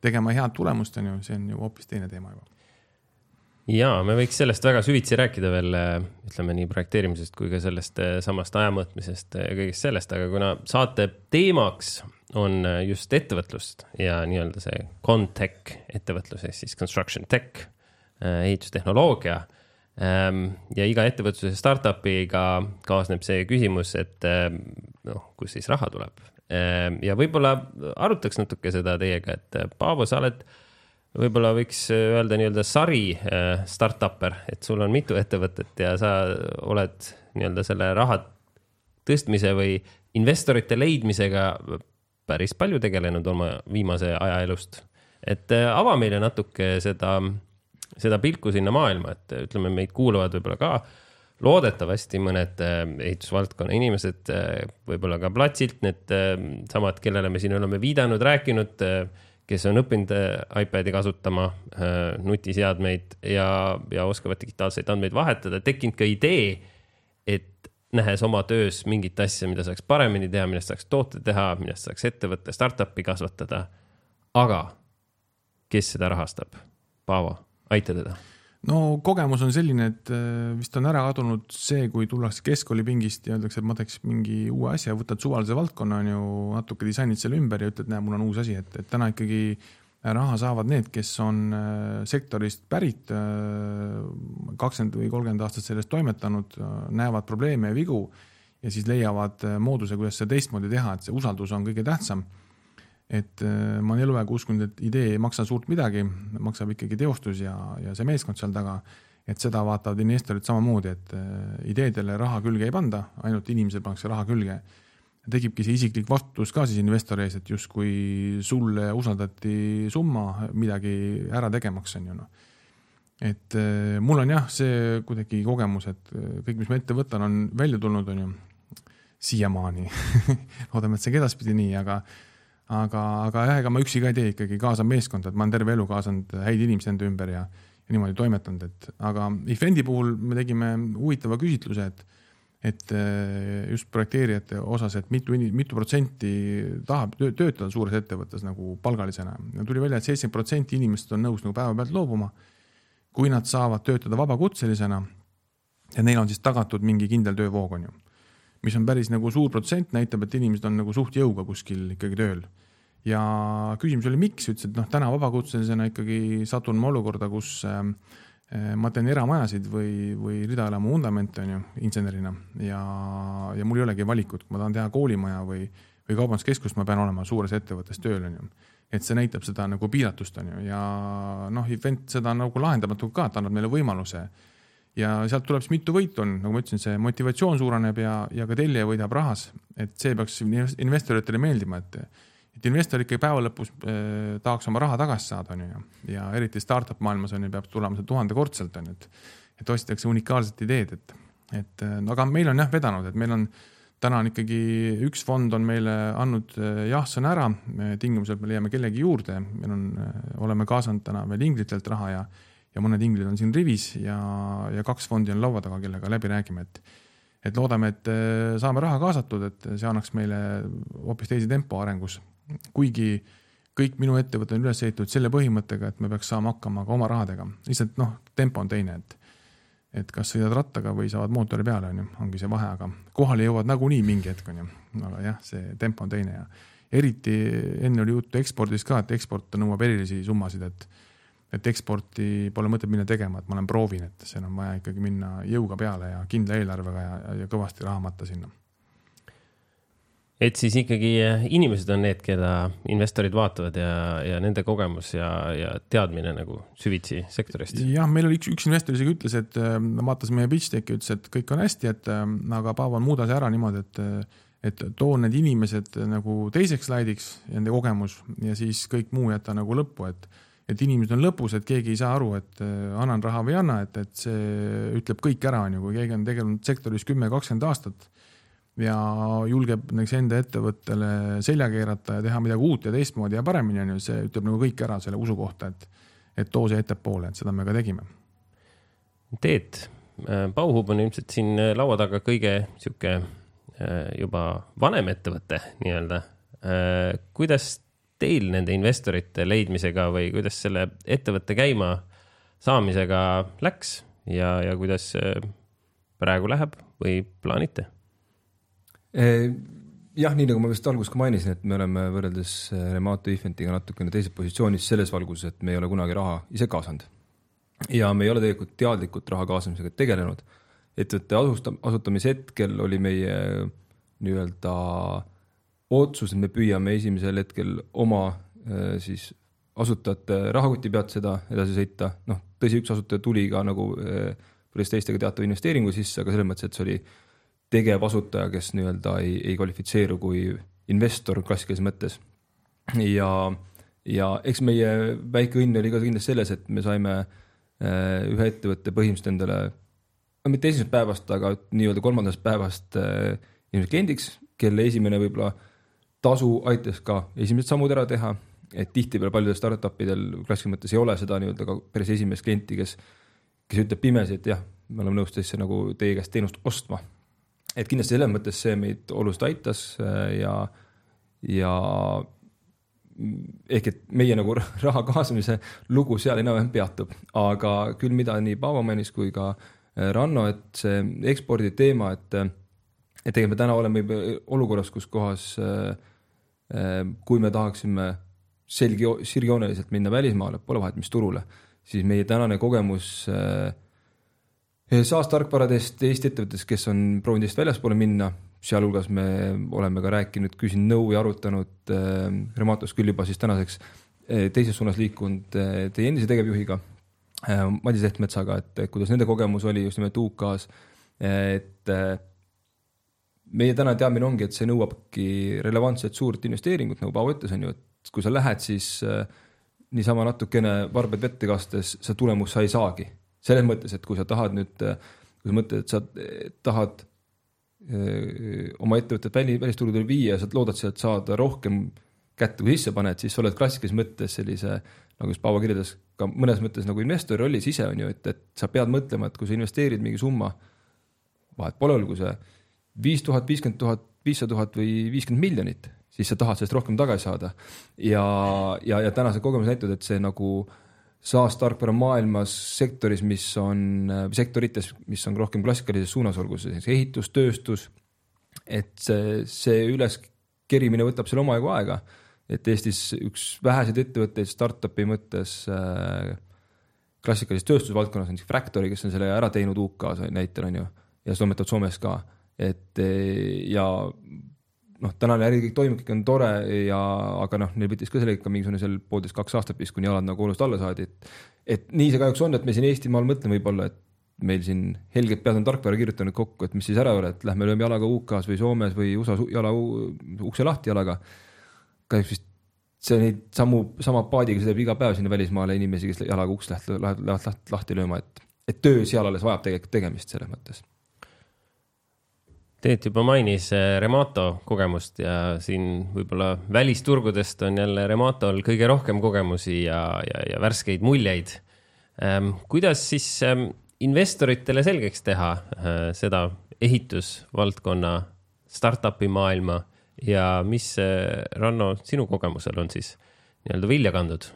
tegema head tulemust, on ju, see on ju hoopis teine teema juba. Ja me võiks sellest väga süvitsi rääkida veel, äh, ütleme nii projekteerimisest kui ka sellest äh, samast aja mõõtmisest ja kõigest sellest, aga kuna saate teemaks on just ettevõtlust ja nii-öelda see Contech ettevõtlus ehk siis construction tech, ehitustehnoloogia Ehm, ja iga ettevõtluse startup'iga kaasneb see küsimus, et noh, kust siis raha tuleb. Ehm, ja võib-olla arutaks natuke seda teiega, et Paavo, sa oled, võib-olla võiks öelda nii-öelda sari startup'er, et sul on mitu ettevõtet ja sa oled nii-öelda selle raha tõstmise või investorite leidmisega päris palju tegelenud oma viimase aja elust. et ava meile natuke seda seda pilku sinna maailma, et ütleme, meid kuulavad võib-olla ka loodetavasti mõned äh, ehitusvaldkonna inimesed, äh, võib-olla ka platsilt, need äh, samad, kellele me siin oleme viidanud, rääkinud, kes on õppinud iPad'i kasutama, nutiseadmeid ja, ja oskavad digitaalseid andmeid vahetada, tekkinud ka idee, et nähes oma töös mingit asja, mida saaks paremini teha, millest saaks toote teha, millest saaks ettevõtte, startup'i kasvatada. aga kes seda rahastab? Paavo aita teda? No kogemus on selline, et äh, vist on ära kadunud see, kui tullakse keskkoolipingist ja öeldakse, et ma teeks mingi uue asja, võtad suvalise valdkonna, on ju, natuke disainid selle ümber ja ütled, näe, mul on uus asi, et, et täna ikkagi raha saavad need, kes on äh, sektorist pärit, äh, kakskümmend või kolmkümmend aastat selles toimetanud, näevad probleeme ja vigu ja siis leiavad mooduse, kuidas seda teistmoodi teha, et see usaldus on kõige tähtsam et äh, ma olen eluaeg uskunud, et idee ei maksa suurt midagi, maksab ikkagi teostus ja, ja see meeskond seal taga. et seda vaatavad investorid samamoodi, et äh, ideedele raha külge ei panda, ainult inimesele pannakse raha külge. tekibki see isiklik vastutus ka siis investori ees, et justkui sulle usaldati summa midagi ära tegemaks, on ju noh. et äh, mul on jah, see kuidagi kogemus, et kõik, mis ma ette võtan, on välja tulnud, on ju, siiamaani loodame, et see ka edaspidi nii, aga aga, aga jah, ega ma üksi ka ei tee, ikkagi kaasan meeskonda, et ma olen terve elu kaasanud häid inimesi enda ümber ja, ja niimoodi toimetanud, et aga Ifendi puhul me tegime huvitava küsitluse, et et äh, just projekteerijate osas, et mitu, mitu protsenti tahab töötada suures ettevõttes nagu palgalisena tuli välja et, et seitsekümmend protsenti inimestest on nõus nagu päevapealt loobuma, kui nad saavad töötada vabakutselisena ja neil on siis tagatud mingi kindel töövoog, on ju. Mis on päris nagu suur protsent, näitab, et inimesed on nagu suht jõuga kuskil ikkagi tööl. ja küsimus oli, miks, ütles, et noh, täna vabakutselisena ikkagi satun ma olukorda, kus äh, Äh, ma teen eramajasid või, või ridaelamu vundamente, on ju, insenerina ja, ja mul ei olegi valikut, kui ma tahan teha koolimaja või, või kaubanduskeskust, ma pean olema suures ettevõttes tööl, on ju. et see näitab seda nagu piiratust, on ju, ja noh, event seda nagu lahendamatu ka, et annab meile võimaluse. Ja sealt tuleb siis mitu võitu on, nagu ma ütlesin, see motivatsioon suureneb ja, ja ka tellija võidab rahas, et see peaks investoritele meeldima, et et investor ikkagi päeva lõpus äh, tahaks oma raha tagasi saada, on ju, ja eriti startup maailmas on ju, peab tulema see tuhandekordselt, on ju, et et otsitakse unikaalset ideed, et, et äh, no aga meil on jah vedanud, et meil on täna on ikkagi üks fond on meile andnud äh, jah-sõna ära, tingimusel me leiame kellegi juurde, meil on, äh, oleme kaasanud täna veel inglitelt raha ja ja mõned inglid on siin rivis ja, ja kaks fondi on laua taga, kellega läbi räägime, et et loodame, et saame raha kaasatud, et see annaks meile hoopis teise tempo arengus kuigi kõik minu ettevõte on üles ehitatud selle põhimõttega, et me peaks saama hakkama ka oma rahadega, lihtsalt noh, tempo on teine, et et kas sõidad rattaga või saavad mootori peale, on ju, ongi see vahe, aga kohale jõuad nagunii mingi hetk, on ju. aga jah, see tempo on teine ja eriti enne oli juttu ekspordist ka, et eksport nõuab erilisi summasid, et et eksporti pole mõtet minna tegema, et ma olen proovinud, et seal on vaja ikkagi minna jõuga peale ja kindla eelarvega ja, ja kõvasti raha matta sinna et siis ikkagi eh, inimesed on need, keda investorid vaatavad ja, ja nende kogemus ja, ja teadmine nagu süvitsi sektorist. jah, meil oli üks, üks investor isegi ütles, et äh, vaatas meie pitch deck'i, ütles, et kõik on hästi, et äh, aga Paavo, muuda see ära niimoodi, et et too need inimesed nagu teiseks slaidiks, nende kogemus ja siis kõik muu jäta nagu lõppu, et et inimesed on lõpus, et keegi ei saa aru, et annan raha või ei anna, et, et see ütleb kõik ära, on ju, kui keegi on tegelenud sektoris kümme, kakskümmend aastat ja julgeb näiteks enda ettevõttele selja keerata ja teha midagi uut ja teistmoodi ja paremini, on ju, see ütleb nagu kõik ära selle usu kohta, et, et too see ettepoole, et seda me ka tegime. Teet, Bauhub on ilmselt siin laua taga kõige sihuke äh, juba vanem ettevõte nii-öelda. Äh, kuidas teil nende investorite leidmisega või kuidas selle ettevõtte käima saamisega läks ja, ja kuidas praegu läheb või plaanite? jah, nii nagu ma vist alguses ka mainisin, et me oleme võrreldes äh, Remato Ifentiga natukene teises positsioonis selles valguses, et me ei ole kunagi raha ise kaasanud. ja me ei ole tegelikult teadlikult raha kaasamisega tegelenud. ettevõtte asusta-, asutamise hetkel oli meie nii-öelda otsus, et me püüame esimesel hetkel oma äh, siis asutajate rahakoti pealt seda edasi sõita, noh, tõsi, üks asutaja tuli ka nagu äh, teistega teatava investeeringu sisse, aga selles mõttes, et see oli tegevasutaja, kes nii-öelda ei, ei kvalifitseeru kui investor klassikalises mõttes. ja, ja eks meie väike õnn oli ka kindlasti selles, et me saime äh, ühe ettevõtte põhimõtteliselt endale, no mitte esimesest päevast, aga nii-öelda kolmandast päevast äh, inimese kliendiks, kelle esimene võib-olla tasu aitas ka esimesed sammud ära teha, et tihtipeale paljudel startup idel klassikalises mõttes ei ole seda nii-öelda ka päris esimest klienti, kes, kes ütleb pimesi, et jah, me oleme nõus teisse nagu teie käest teenust ostma. et kindlasti selles mõttes see meid oluliselt aitas äh, ja, ja ehk et meie nagu raha kaasamise lugu seal enam-vähem peatub, aga küll, mida nii Paavo mainis kui ka äh, Ranno, et see ekspordi teema, et et tegelikult me täna oleme olukorras, kus kohas kui me tahaksime selgi, sirgjooneliselt minna välismaale, pole vahet, mis turule, siis meie tänane kogemus äh, SaaS-tarkvaradest Eesti ettevõttes, kes on proovinud Eestist väljaspoole minna, sealhulgas me oleme ka rääkinud, küsinud nõu ja arutanud äh, Rematos küll juba siis tänaseks äh, teises suunas liikunud äh, teie endise tegevjuhiga äh, Madis Lehtmetsaga, et kuidas nende kogemus oli just nimelt UK-s, et äh, meie täna teadmine ongi, et see nõuabki relevantset suurt investeeringut, nagu Paavo ütles, on ju, et kui sa lähed, siis äh, niisama natukene varbed vette kastes, seda tulemust sa ei saagi. Selles mõttes, et kui sa tahad nüüd, kui sa mõtled, et sa tahad öö, oma ettevõtet väli, välisturgudele viia ja sa loodad sealt saada rohkem kätte, kui sisse paned, siis sa oled klassikalises mõttes sellise nagu just Paavo kirjeldas, ka mõnes mõttes nagu investori rollis ise on ju, et, et sa pead mõtlema, et kui sa investeerid mingi summa, vahet pole, olgu see viis tuhat, viiskümmend tuhat, viissada tuhat või viiskümmend miljonit, siis sa tahad sellest rohkem tagasi saada. ja, ja, ja tänased kogemused näitavad, et see nagu saastarkvara maailmas sektoris, mis on, sektorites, mis on rohkem klassikalises suunas, olgu see siis ehitus, tööstus, et see, see üleskerimine võtab seal omajagu aega et Eestis üks väheseid ettevõtteid startup'i mõttes äh, klassikalises tööstusvaldkonnas on siis Fractory, kes on selle ära teinud UK-s näitel on ju ja see toimetab Soomes ka, et ja noh, tänane äri kõik toimub, kõik on tore ja, aga noh, neil võttis ka sellega ikka mingisugune seal poolteist, kaks aastat vist, kuni jalad nagu olust alla saadi, et et nii see kahjuks on, et me siin Eestimaal mõtleme võib-olla, et meil siin helged pead on tarkvara kirjutanud kokku, et mis siis ära ei ole, et lähme lööme jalaga UK-s või Soomes või USA-s jala ukse lahti jalaga kahjuks vist see neid samu, sama paadiga sõidab iga päev sinna välismaale inimesi, kes jalaga uks läht-, lähevad lahti lööma, et, et töö seal alles vajab tegelikult tegemist selles mõttes. Teet juba mainis eh, Remato kogemust ja siin võib-olla välisturgudest on jälle Rematol kõige rohkem kogemusi ja, ja, ja värskeid muljeid. Ehm, kuidas siis ehm, investoritele selgeks teha eh, seda ehitusvaldkonna startup'i maailma ja mis, Ranno, sinu kogemusel on siis nii-öelda vilja kandnud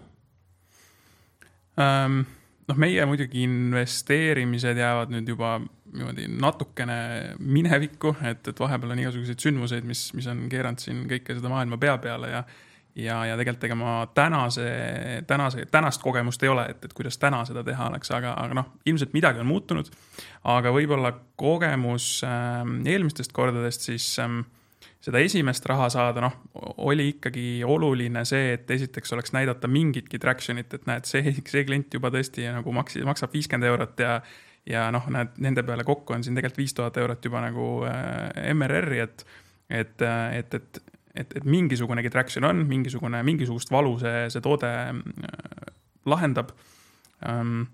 ähm,? Noh, meie muidugi investeerimised jäävad nüüd juba niimoodi natukene minevikku, et, et vahepeal on igasuguseid sündmuseid, mis, mis on keeranud siin kõike seda maailma pea peale ja ja, ja tegelikult ega ma tänase, tänase, tänast kogemust ei ole, et, et kuidas täna seda teha oleks, aga, aga noh, ilmselt midagi on muutunud. aga võib-olla kogemus äh, eelmistest kordadest siis äh, seda esimest raha saada, noh, oli ikkagi oluline see, et esiteks oleks näidata mingitki traction'it, et näed, see, see klient juba tõesti nagu maksis, maksab viiskümmend eurot ja ja noh, näed, nende peale kokku on siin tegelikult viis tuhat eurot juba nagu äh, MRR-i, et et, et, et, et, et mingisugunegi traction on, mingisugune, mingisugust valu see, see toode äh, lahendab ähm,.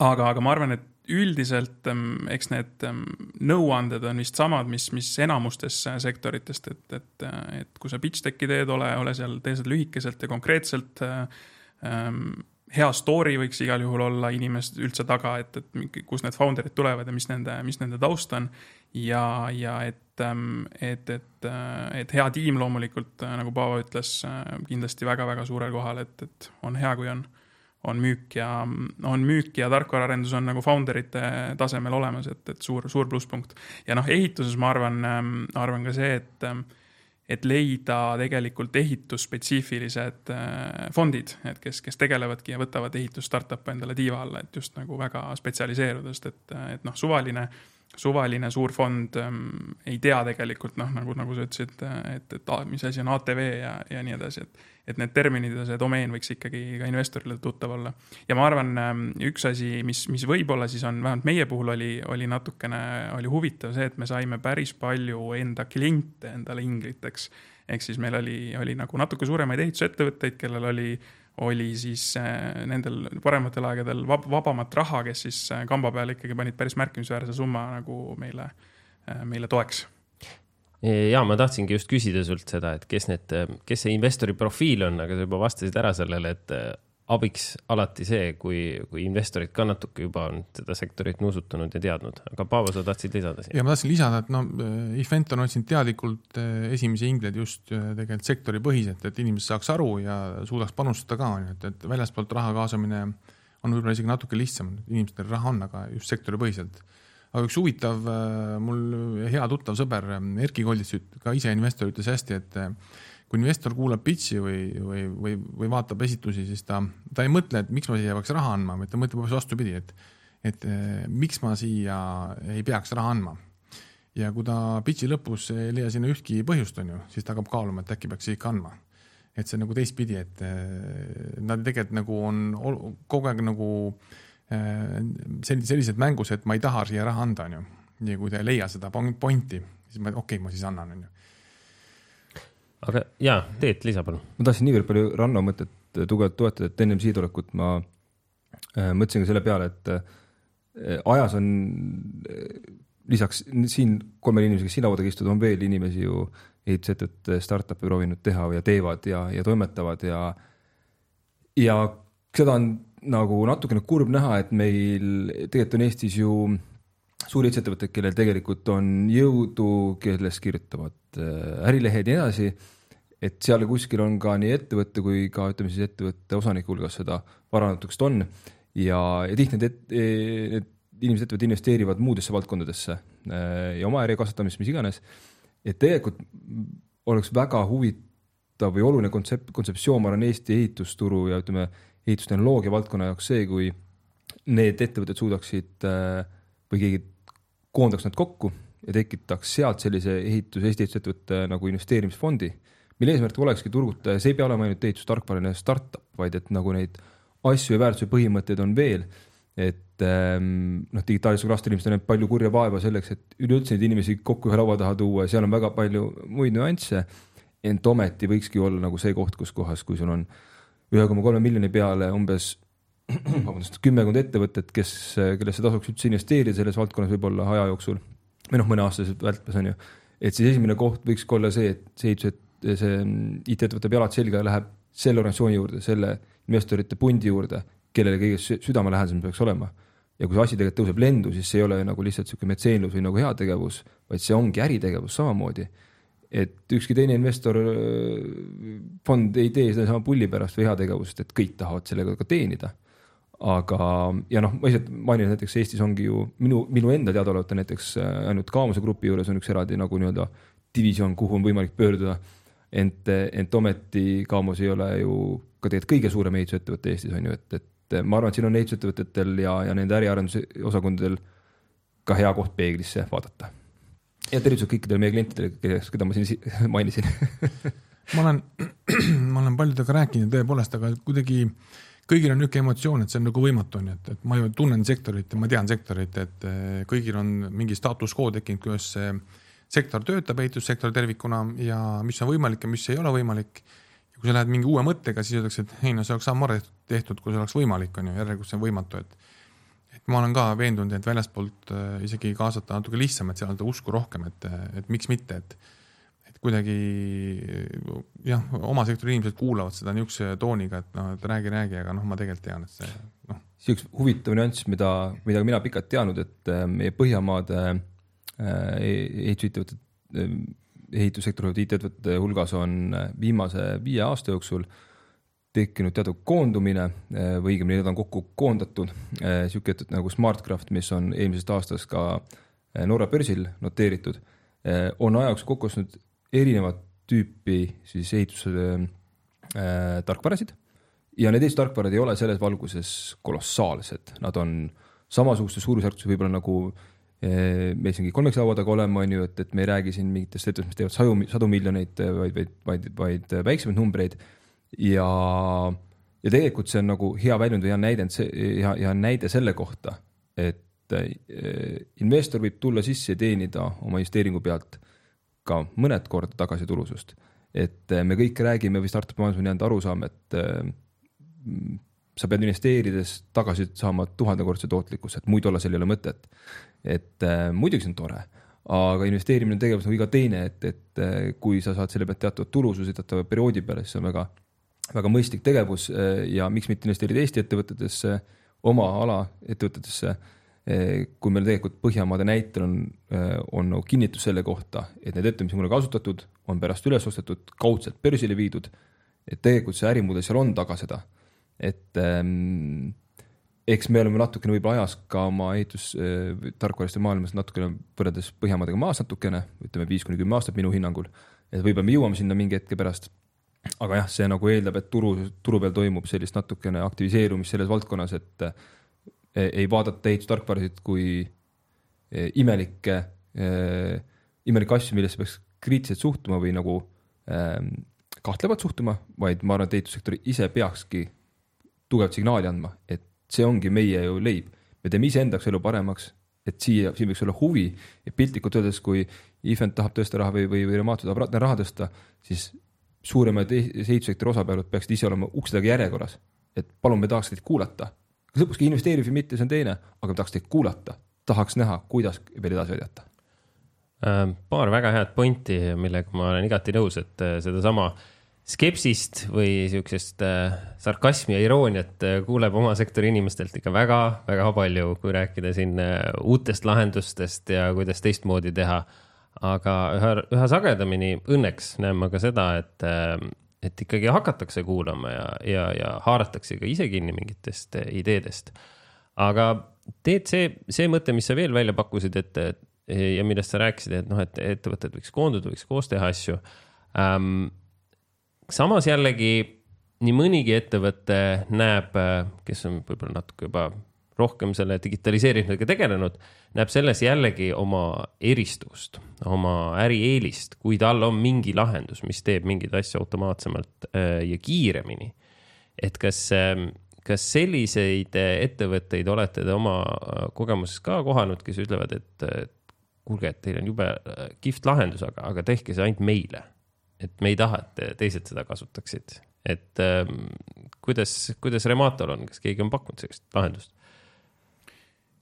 aga, aga ma arvan, et üldiselt ähm, eks need ähm, nõuanded on vist samad, mis, mis enamustes äh, sektoritest, et, et, äh, et kui sa pitch deck'i teed, ole, ole seal, tee seda lühikeselt ja konkreetselt ähm,. hea story võiks igal juhul olla inimesed üldse taga, et, et kust need founder'id tulevad ja mis nende, mis nende taust on. ja, ja et, et, et, äh, et hea tiim loomulikult, nagu Paavo ütles, kindlasti väga-väga suurel kohal, et, et on hea, kui on on müük ja, on müük ja tarkvaraarendus on nagu founder ite tasemel olemas, et, et suur, suur plusspunkt. ja noh, ehituses ma arvan, ähm, arvan ka see, et, ähm, et leida tegelikult ehitusspetsiifilised äh, fondid, et kes, kes tegelevadki ja võtavad ehitus startup'e endale tiiva alla, et just nagu väga spetsialiseeruda, sest et, et noh, suvaline suvaline suur fond ähm, ei tea tegelikult noh, nagu, nagu sa ütlesid, et, et mis asi on ATV ja, ja nii edasi, et et need terminid ja see domeen võiks ikkagi ka investorile tuttav olla. ja ma arvan, ähm, üks asi, mis, mis võib-olla siis on, vähemalt meie puhul oli, oli natukene, oli huvitav see, et me saime päris palju enda kliente endale ingliteks. ehk siis meil oli, oli nagu natuke suuremaid ehitusettevõtteid, kellel oli, oli siis äh, nendel parematel aegadel vab, vabamat raha, kes siis äh, kamba peale ikkagi panid päris märkimisväärse summa nagu meile, äh, meile toeks ja ma tahtsingi just küsida sult seda, et kes need, kes see investori profiil on, aga sa juba vastasid ära sellele, et äh, abiks alati see, kui, kui investorid ka natuke juba on seda sektorit nuusutanud ja teadnud, aga Paavo, sa tahtsid lisada siia? ja ma tahtsin lisada, et no Event on otsinud teadlikult äh, esimesi ingleid just äh, tegelikult sektoripõhiselt, et inimesed saaks aru ja suudaks panustada ka, on ju, et, et väljaspoolt raha kaasamine on võib-olla isegi natuke lihtsam, inimestel raha on, aga just sektoripõhiselt aga üks huvitav, äh, mul hea tuttav sõber äh, Erkki Koldits, ka ise investor, ütles hästi, et äh, kui investor kuulab pitch'i või, või, või, või vaatab esitlusi, siis ta, ta ei mõtle, et miks ma siia peaks raha andma, vaid ta mõtleb hoopis vastupidi, et, et miks ma siia ei peaks raha andma. ja kui ta pitch'i lõpus ei leia sinna ühtki põhjust, on ju, siis ta hakkab kaaluma, et äkki peaks ikka andma. et see on nagu teistpidi, et nad tegelikult nagu on kogu aeg nagu Äh, sellised, sellised mängus, et ma ei taha siia raha anda, onju. ja kui ta ei leia seda pointi, siis ma, okei okay,, ma siis annan, onju. aga jaa, Teet, lisa palun. ma tahtsin niivõrd palju Ranno mõtet tugevalt toetada, et ennem siia tulekut ma äh, mõtlesin ka selle peale, et äh, ajas on äh, lisaks siin kolmele inimesele, kes siin laua taga istuvad, on veel inimesi ju ehitusettevõtte startup'i proovinud teha ja teevad ja, ja toimetavad ja ja seda on nagu natukene kurb näha, et meil tegelikult on Eestis ju suuri ettevõtteid, kellel tegelikult on jõudu, kes kirjutavad äh, ärilehed ja nii edasi. et seal kuskil on ka nii ettevõtte kui ka ütleme siis ettevõtte osanike hulgas seda vara natukest on ja, ja tihti need, need inimesed, ettevõtted investeerivad muudesse valdkondadesse äh, ja oma äri kasvatamist, mis iganes. et tegelikult oleks väga huvitav või oluline kontsept, kontseptsioon, ma arvan, Eesti ehitusturu ja ütleme, ehitustehnoloogia valdkonna jaoks see, kui need ettevõtted suudaksid äh, või keegi koondaks nad kokku ja tekitaks sealt sellise ehitus, Eesti ehitusettevõtte nagu investeerimisfondi, mille eesmärk olekski turgutada ja see ei pea olema ainult ehitustarkvarane startup, vaid et nagu neid asju ja väärtuse põhimõtteid on veel, et ähm, noh, digitaalsel rastel inimestel näeb palju kurja vaeva selleks, et üleüldse neid inimesi kokku ühe laua taha tuua ja seal on väga palju muid nüansse, ent ometi võikski olla nagu see koht, kus kohas, kui sul on ühe koma kolme miljoni peale umbes vabandust, kümmekond ettevõtet, kes, kellesse tasuks üldse investeerida selles valdkonnas võib-olla aja jooksul või noh, mõneaastases välpes on ju. et siis esimene koht võikski olla see, et see ehitus, et see IT-ettevõte peab jalad selga ja läheb selle organisatsiooni juurde, selle investorite pundi juurde, kellele kõige südamelähedasem peaks olema. ja kui see asi tegelikult tõuseb lendu, siis see ei ole nagu lihtsalt niisugune metseenlus või nagu heategevus, vaid see ongi äritegevus samamoodi et ükski teine investor, fond ei tee sedasama pulli pärast või heategevust, et kõik tahavad sellega ka teenida aga, ja noh, ma lihtsalt mainin, näiteks Eestis ongi ju minu, minu enda teadaolevalt on näiteks äh, ainult Kaamuse grupi juures on üks eraldi nagu nii-öelda divisjon, kuhu on võimalik pöörduda. ent, ent ometi Kaamus ei ole ju ka tegelikult kõige suurem ehitusettevõte Eestis on ju, et, et ma arvan, et siin on ehitusettevõtetel ja, ja nende äriarenduse osakondadel ka hea koht peeglisse vaadata. Ja tervitused kõikidele meie klientidele, keda ma siin mainisin ma olen, ma olen paljudega rääkinud tõepoolest, aga kuidagi kõigil on niisugune emotsioon, et see on nagu võimatu, on ju, et, et ma ju tunnen sektorit ja ma tean sektorit, et eh, kõigil on mingi status quo tekkinud, kuidas see sektor töötab, ehitussektor tervikuna ja mis on võimalik ja mis ei ole võimalik. ja kui sa lähed mingi uue mõttega, siis öeldakse, et ei no see oleks ammu tehtud, kui see oleks võimalik, on ju, järelikult see on võimatu, et ma olen ka veendunud, et väljastpoolt eh, isegi kaasata natuke lihtsam, et seal on usku rohkem, et, et miks mitte, et kuidagi jah, oma sektori inimesed kuulavad seda niisuguse tooniga, et noh, et räägi, räägi, aga noh, ma tegelikult tean, et see noh. see üks huvitav nüanss, mida, mida mina pikalt teadnud, et äh, meie Põhjamaade äh, ehitusettevõtted, äh, ehitussektori IT-ettevõtete hulgas on viimase viie aasta jooksul tekkinud teatud koondumine või õigemini need on kokku koondatud. niisugune ettevõte nagu Smartcraft, mis on eelmisest aastast ka Norra börsil noteeritud, on aja jooksul kokku ostnud erinevat tüüpi siis ehituse äh, tarkvarasid ja need ehitustarkvarad ei ole selles valguses kolossaalsed, nad on samasugustes suurusjärkudes võib-olla nagu äh, me siingi kolmeks laua taga oleme, on ju, et, et me ei räägi siin mingitest ettevõtetest, mis teevad saju, sadu miljoneid, vaid, vaid, vaid, vaid väiksemaid numbreid. Ja, ja tegelikult see on nagu hea väljund või hea näide, hea, hea näide selle kohta, et äh, investor võib tulla sisse ja teenida oma investeeringu pealt ka mõned korda tagasi tulusust. et eh, me kõik räägime või startup maailmas on jäänud arusaam, et äh, sa pead investeerides tagasi saama tuhandekordse tootlikkuse, et muidu olla seal ei ole mõtet. et muidugi see on tore, aga investeerimine on tegevus nagu iga teine, et, et kui sa saad selle pealt teatud tulususe teatava perioodi peale, siis see on väga, väga mõistlik tegevus ja miks mitte investeerida Eesti ettevõtetesse, oma ala ettevõtetesse Eh, kui meil tegelikult Põhjamaade näitel on, eh, on nagu kinnitus selle kohta, et need ettevõtted, mis on kunagi kasutatud, on pärast üles ostetud, kaudselt börsile viidud. et tegelikult see ärimudel seal on taga seda, et ähm, eks me oleme natukene võib-olla ajas ka oma ehitustarkvariste maailmas natukene võrreldes Põhjamaadega maas natukene, ütleme viis kuni kümme aastat minu hinnangul. et võib-olla me jõuame sinna mingi hetke pärast. Aga jah, see nagu eeldab, et turu, turu peal toimub sellist natukene aktiviseerumist selles valdkonnas, et ei vaadata ehitustarkvarasid kui e, imelikke, e, imelikke asju, millesse peaks kriitiliselt suhtuma või nagu kahtlevalt suhtuma, vaid ma arvan, et ehitussektor ise peakski tugevat signaali andma, et see ongi meie ju leib. me teeme iseenda jaoks elu paremaks, et siia, siin võiks olla huvi ja piltlikult öeldes, kui Event tahab tõsta raha või, või, või Remato tahab raha tõsta, siis suuremad ehitussektori osapooled peaksid ise olema ukse taga järjekorras, et palun, me tahaks teid kuulata kas lõpuks ka investeerib või mitte, see on teine, aga tahaks teid kuulata, tahaks näha, kuidas veel edasi aidata. Äh, paar väga head pointi, millega ma olen igati nõus, et äh, sedasama skepsist või siuksest äh, sarkasmi ja irooniat kuuleb oma sektori inimestelt ikka väga-väga palju, kui rääkida siin uutest lahendustest ja kuidas teistmoodi teha. Aga üha, üha sagedamini õnneks näen ma ka seda, et, et ikkagi hakatakse kuulama ja, ja, ja haaratakse ka ise kinni mingitest ideedest. aga teed see, see mõte, mis sa veel välja pakkusid, et ja millest sa rääkisid, et noh, et ettevõtted võiks koonduda, võiks koos teha asju ähm, samas jällegi nii mõnigi ettevõte näeb, kes on võib-olla natuke juba rohkem selle digitaliseerimisega tegelenud, näeb selles jällegi oma eristust, oma ärieelist, kui tal on mingi lahendus, mis teeb mingeid asju automaatsemalt äh, ja kiiremini. et kas, ähm, kas selliseid ettevõtteid olete te oma äh, kogemuses ka kohanud, kes ütlevad, et kuulge, et teil on jube äh, kihvt lahendus, aga, aga tehke see ainult meile et me ei taha, et teised seda kasutaksid, et ähm, kuidas, kuidas Rematol on, kas keegi on pakkunud sellist lahendust?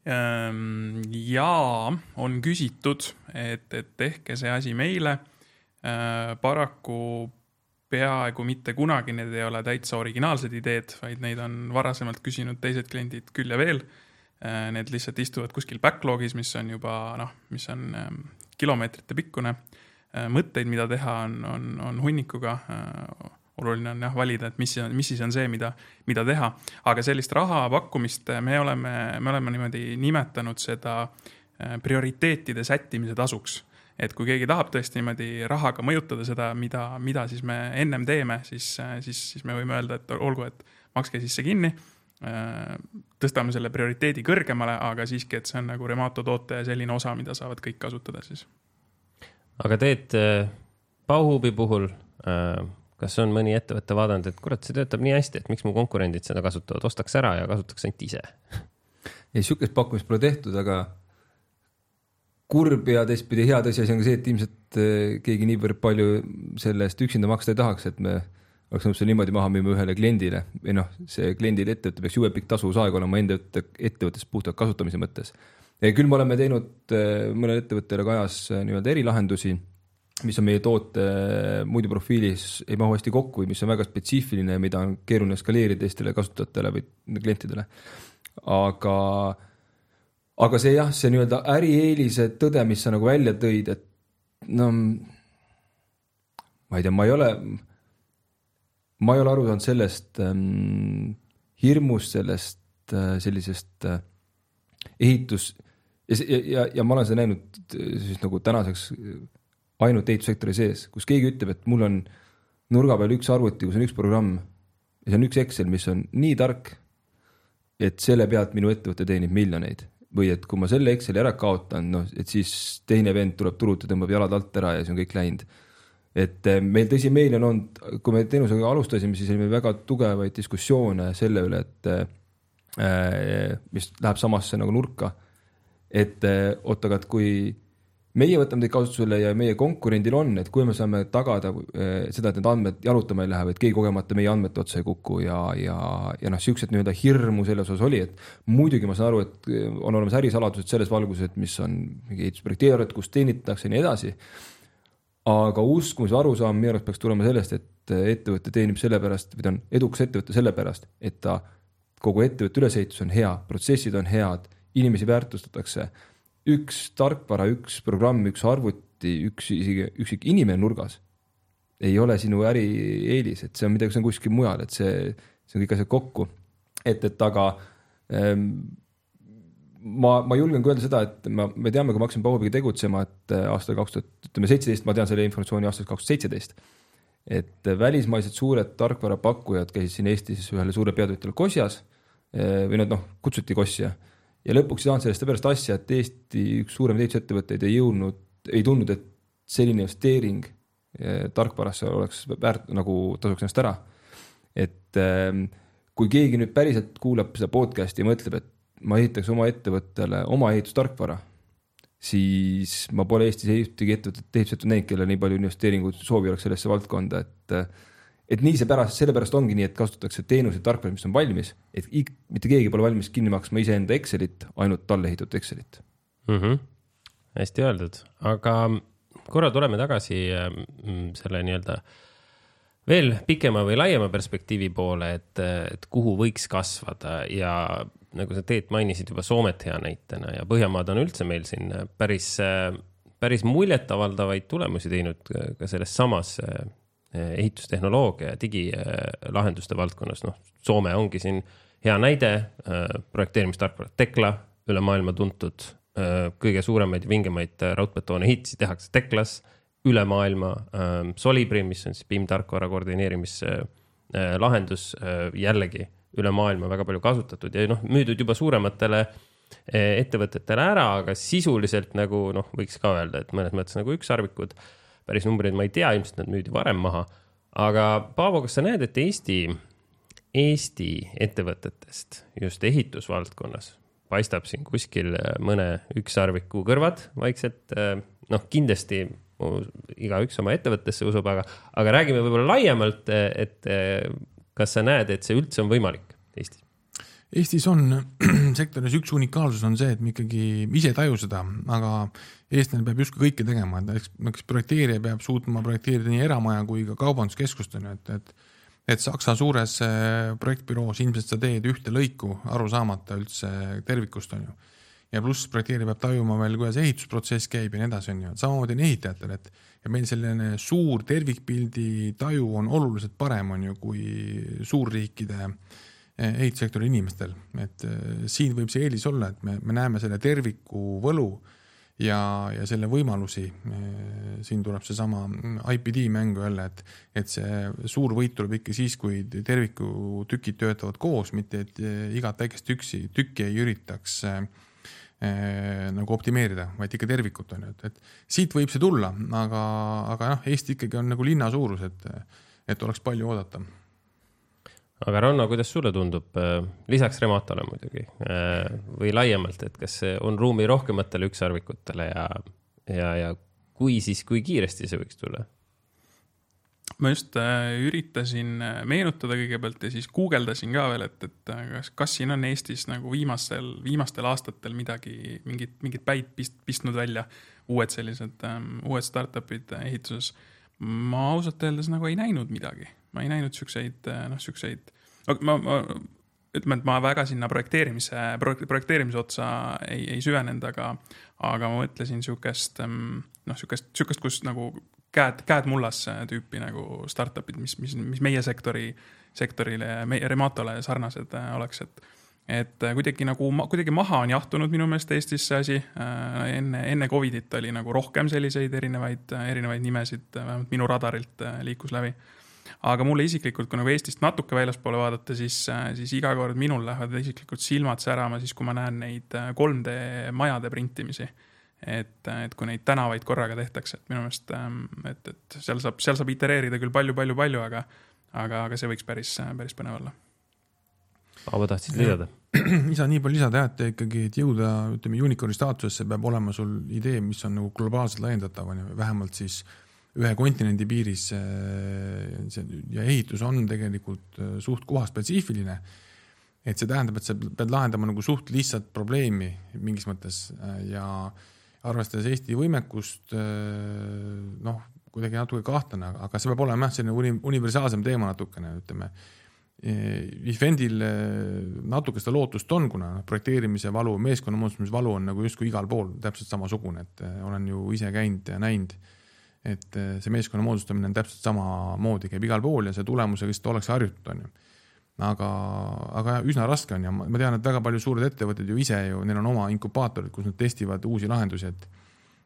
Ähm, jaa, on küsitud, et, et tehke see asi meile. Äh, paraku peaaegu mitte kunagi need ei ole täitsa originaalsed ideed, vaid neid on varasemalt küsinud teised kliendid küll ja veel. Äh, need lihtsalt istuvad kuskil backlog'is, mis on juba noh, mis on ähm, kilomeetrite pikkune Äh, mõtteid, mida teha, on, on, on hunnikuga. Äh, oluline on jah valida, et mis, mis siis on see, mida, mida teha, aga sellist raha pakkumist me oleme, me oleme niimoodi nimetanud seda äh, prioriteetide sättimise tasuks et kui keegi tahab tõesti niimoodi rahaga mõjutada seda, mida, mida siis me ennem teeme, siis, siis, siis me võime öelda, et olgu, et makske siis see kinni. tõstame selle prioriteedi kõrgemale, aga siiski, et see on nagu Remato toote selline osa, mida saavad kõik kasutada siis aga Teet, äh, Bauhubi puhul, äh, kas on mõni ettevõte vaadanud, et kurat, see töötab nii hästi, et miks mu konkurendid seda kasutavad, ostaks ära ja kasutaks ainult ise? ei, sihukest pakkumist pole tehtud, aga kurb ja teistpidi hea tõsiasi on ka see, et ilmselt äh, keegi niivõrd palju selle eest üksinda maksta ei tahaks, et me oleks nõus selle niimoodi maha müüma ühele kliendile. Või noh, see kliendile ettevõte peaks jube pikk tasuvusaeg olema enda ettevõttes puhtalt kasutamise mõttes. Küll me oleme teinud äh, mõnele ettevõttele ka ajas äh, nii-öelda erilahendusi, mis on meie toote äh, muidu profiilis ei mahu hästi kokku või mis on väga spetsiifiline ja mida on keeruline skaleerida teistele kasutajatele või klientidele. aga, aga see jah, see nii-öelda ärieelise tõde, mis sa nagu välja tõid, et no ma ei tea, ma ei ole, ma ei ole aru saanud sellest ähm, hirmust, sellest äh, sellisest äh, ehitus ja, ja, ja ma olen seda näinud siis nagu tänaseks ainult ehitussektori sees, kus keegi ütleb, et mul on nurga peal üks arvuti, kus on üks programm ja see on üks Excel, mis on nii tark, et selle pealt minu ettevõte teenib miljoneid või et kui ma selle Exceli ära kaotan, noh, et siis teine vend tuleb turult ja tõmbab jalad alt ära ja see on kõik läinud. et eh, meil tõsi, meil on olnud, kui me teenusega alustasime, siis oli meil väga tugevaid diskussioone selle üle, et eh, mis läheb samasse nagu nurka et eh, oot, aga et kui meie võtame teid kasutusele ja meie konkurendil on, et kui me saame tagada eh, seda, et need andmed jalutama ei lähe või et keegi kogemata meie andmete otsa ei kuku ja, ja, ja noh, siuksed nii-öelda hirmu selles osas oli, et muidugi ma saan aru, et on olemas ärisaladused selles valguses, mis on mingi ehitusprojekteerijad, kus teenitakse ja nii edasi. aga uskumus ja arusaam minu arust peaks tulema sellest, et ettevõte teenib sellepärast või ta on edukas ettevõte sellepärast, et ta kogu ettevõtte ülesehitus on hea, protsessid on head inimesi väärtustatakse. Üks tarkvara, üks programm, üks arvuti, üks isegi üksik inimene nurgas ei ole sinu ärieelis, et see on midagi, see on kuskil mujal, et see, see on kõik asjad kokku. et, et aga ähm, ma, ma julgen ka öelda seda, et ma, me teame, kui me hakkasime Baubiga tegutsema, et äh, aastal kaks tuhat, ütleme seitseteist, ma tean selle informatsiooni aastast kaks tuhat seitseteist. et välismaised suured tarkvarapakkujad käisid siin Eestis ühele suure peatootjale Kosjas äh, või nad noh, kutsuti Kosja ja lõpuks ei saanud sellest seepärast asja, et Eesti üks suuremaid ehitusettevõtteid ei jõudnud, ei tundnud, et selline investeering eh, tarkvarasse oleks väärt, nagu tasuks ennast ära. et ähm, kui keegi nüüd päriselt kuulab seda podcast'i ja mõtleb, et ma ehitaks oma ettevõttele oma ehitustarkvara, siis ma pole Eestis ühtegi ettevõtet, ehitusettevõtet näinud, kellel nii palju investeeringuid soovi oleks sellesse valdkonda, et et nii see pärast, sellepärast ongi nii, et kasutatakse teenuseid tarkvara, mis on valmis, et mitte keegi pole valmis kinni maksma iseenda Excelit, ainult talle ehitatud Excelit mm. -hmm. hästi öeldud, aga korra tuleme tagasi mm, selle nii-öelda veel pikema või laiema perspektiivi poole, et, et kuhu võiks kasvada ja nagu sa Teet mainisid juba Soomet hea näitena ja Põhjamaad on üldse meil siin päris, päris muljetavaldavaid tulemusi teinud ka selles samas ehitustehnoloogia ja digilahenduste valdkonnas, noh, Soome ongi siin hea näide, projekteerimistarkvara Tekla, üle maailma tuntud, kõige suuremaid ja vingemaid raudbetoone ehitisi tehakse Teklas üle maailma äh,. Solibri, mis on siis BIM tarkvara koordineerimislahendus äh, äh, jällegi üle maailma väga palju kasutatud ja noh, müüdud juba suurematele äh, ettevõtetele ära, aga sisuliselt nagu noh, võiks ka öelda, et mõnes mõttes nagu ükssarvikud. Päris numbreid ma ei tea, ilmselt nad müüdi varem maha. aga Paavo, kas sa näed, et Eesti, Eesti ettevõtetest just ehitusvaldkonnas paistab siin kuskil äh, mõne ükssarviku kõrvad vaikselt? noh, kindlasti igaüks oma ettevõttesse usub, aga, aga räägime võib-olla laiemalt, et kas sa näed, et see üldse on võimalik Eestis? Eestis on sektoris üks unikaalsus on see, et me ikkagi ise ei taju seda, aga eestlane peab justkui kõike tegema, et eks, eks projekteerija peab suutma projekteerida nii eramaja kui ka kaubanduskeskust on ju, et, et et Saksa suures eh, projektbüroos ilmselt sa teed ühte lõiku, aru saamata üldse tervikust, on ju. Ja pluss projekteerija peab tajuma veel, kuidas ehitusprotsess käib ja nii edasi, on ju, samamoodi on ehitajatel, et ja meil selline suur tervikpildi taju on oluliselt parem, on ju, kui suurriikide eh, ehitussektori inimestel, et eh, siin võib see eelis olla, et me, me näeme selle terviku võlu ja, ja selle võimalusi. Eh, siin tuleb seesama IPD mängu jälle, et, et see suur võit tuleb ikka siis, kui tervikutükid töötavad koos, mitte et igat väikest tüksi, tükki ei üritaks äh, Eh, nagu optimeerida, vaid ikka tervikut on ju, et, et siit võib see tulla, aga, aga noh, Eesti ikkagi on nagu linna suurus, et, et oleks palju oodata. Aga Ranno, kuidas sulle tundub, eh, lisaks Rematole muidugi eh, või laiemalt, et kas on ruumi rohkematele ükssarvikutele ja, ja, ja kui, siis kui kiiresti see võiks tulla? ma just äh, üritasin äh, meenutada kõigepealt ja siis guugeldasin ka veel, et, et äh, kas, kas siin on Eestis nagu viimastel, viimastel aastatel midagi, mingit, mingit päid pist, pistnud välja, uued sellised um,, uued startup'id ehituses. ma ausalt öeldes nagu ei näinud midagi, ma ei näinud siukseid, noh, siukseid, ma, ma ütleme, et ma väga sinna projekteerimise, projekteerimise otsa ei, ei süvenenud, aga, aga ma mõtlesin sihukest, noh, sihukest, sihukest, kus nagu käed, käed mullas tüüpi nagu startup'id, mis, mis, mis meie sektori, sektorile meie Rematole sarnased äh, oleks, et et äh, kuidagi nagu, kuidagi maha on jahtunud minu meelest Eestis see asi. Äh, enne, enne Covidit oli nagu rohkem selliseid erinevaid, erinevaid nimesid, vähemalt minu radarilt liikus läbi. Aga mulle isiklikult, kui nagu Eestist natuke väljaspoole vaadata, siis, siis iga kord minul lähevad isiklikult silmad särama siis, kui ma näen neid 3D majade printimisi et, et kui neid tänavaid korraga tehtakse, et minu meelest, ähm, et, et seal saab, seal saab itereerida küll palju-palju-palju, aga, aga, aga see võiks päris, päris põnev olla. Aavo, tahtsid lisada? ei saa nii palju lisada jah, et ikkagi, et jõuda, ütleme, unicorn'i staatusesse peab olema sul idee, mis on nagu globaalselt laiendatav, on ju, vähemalt siis ühe kontinendi piiris. see ja ehitus on tegelikult äh, suht kohaspetsiifiline. et see tähendab, et sa pead lahendama nagu suht lihtsat probleemi mingis mõttes äh, ja arvestades Eesti võimekust, äh, noh, kuidagi natuke kahtlane, aga see peab olema jah, selline uni-, universaalsem teema natukene, ütleme. Ifendil äh, natuke seda lootust on, kuna projekteerimise valu, meeskonna moodustamise valu on nagu justkui igal pool täpselt samasugune, et äh, olen ju ise käinud ja näinud, et see meeskonna moodustamine on täpselt samamoodi, käib igal pool ja see tulemusega lihtsalt ollakse harjutatud, on ju. Aga, aga üsna raske on ja ma tean, et väga paljud suured ettevõtted ju ise ju, neil on oma inkubaatorid, kus nad testivad uusi lahendusi, et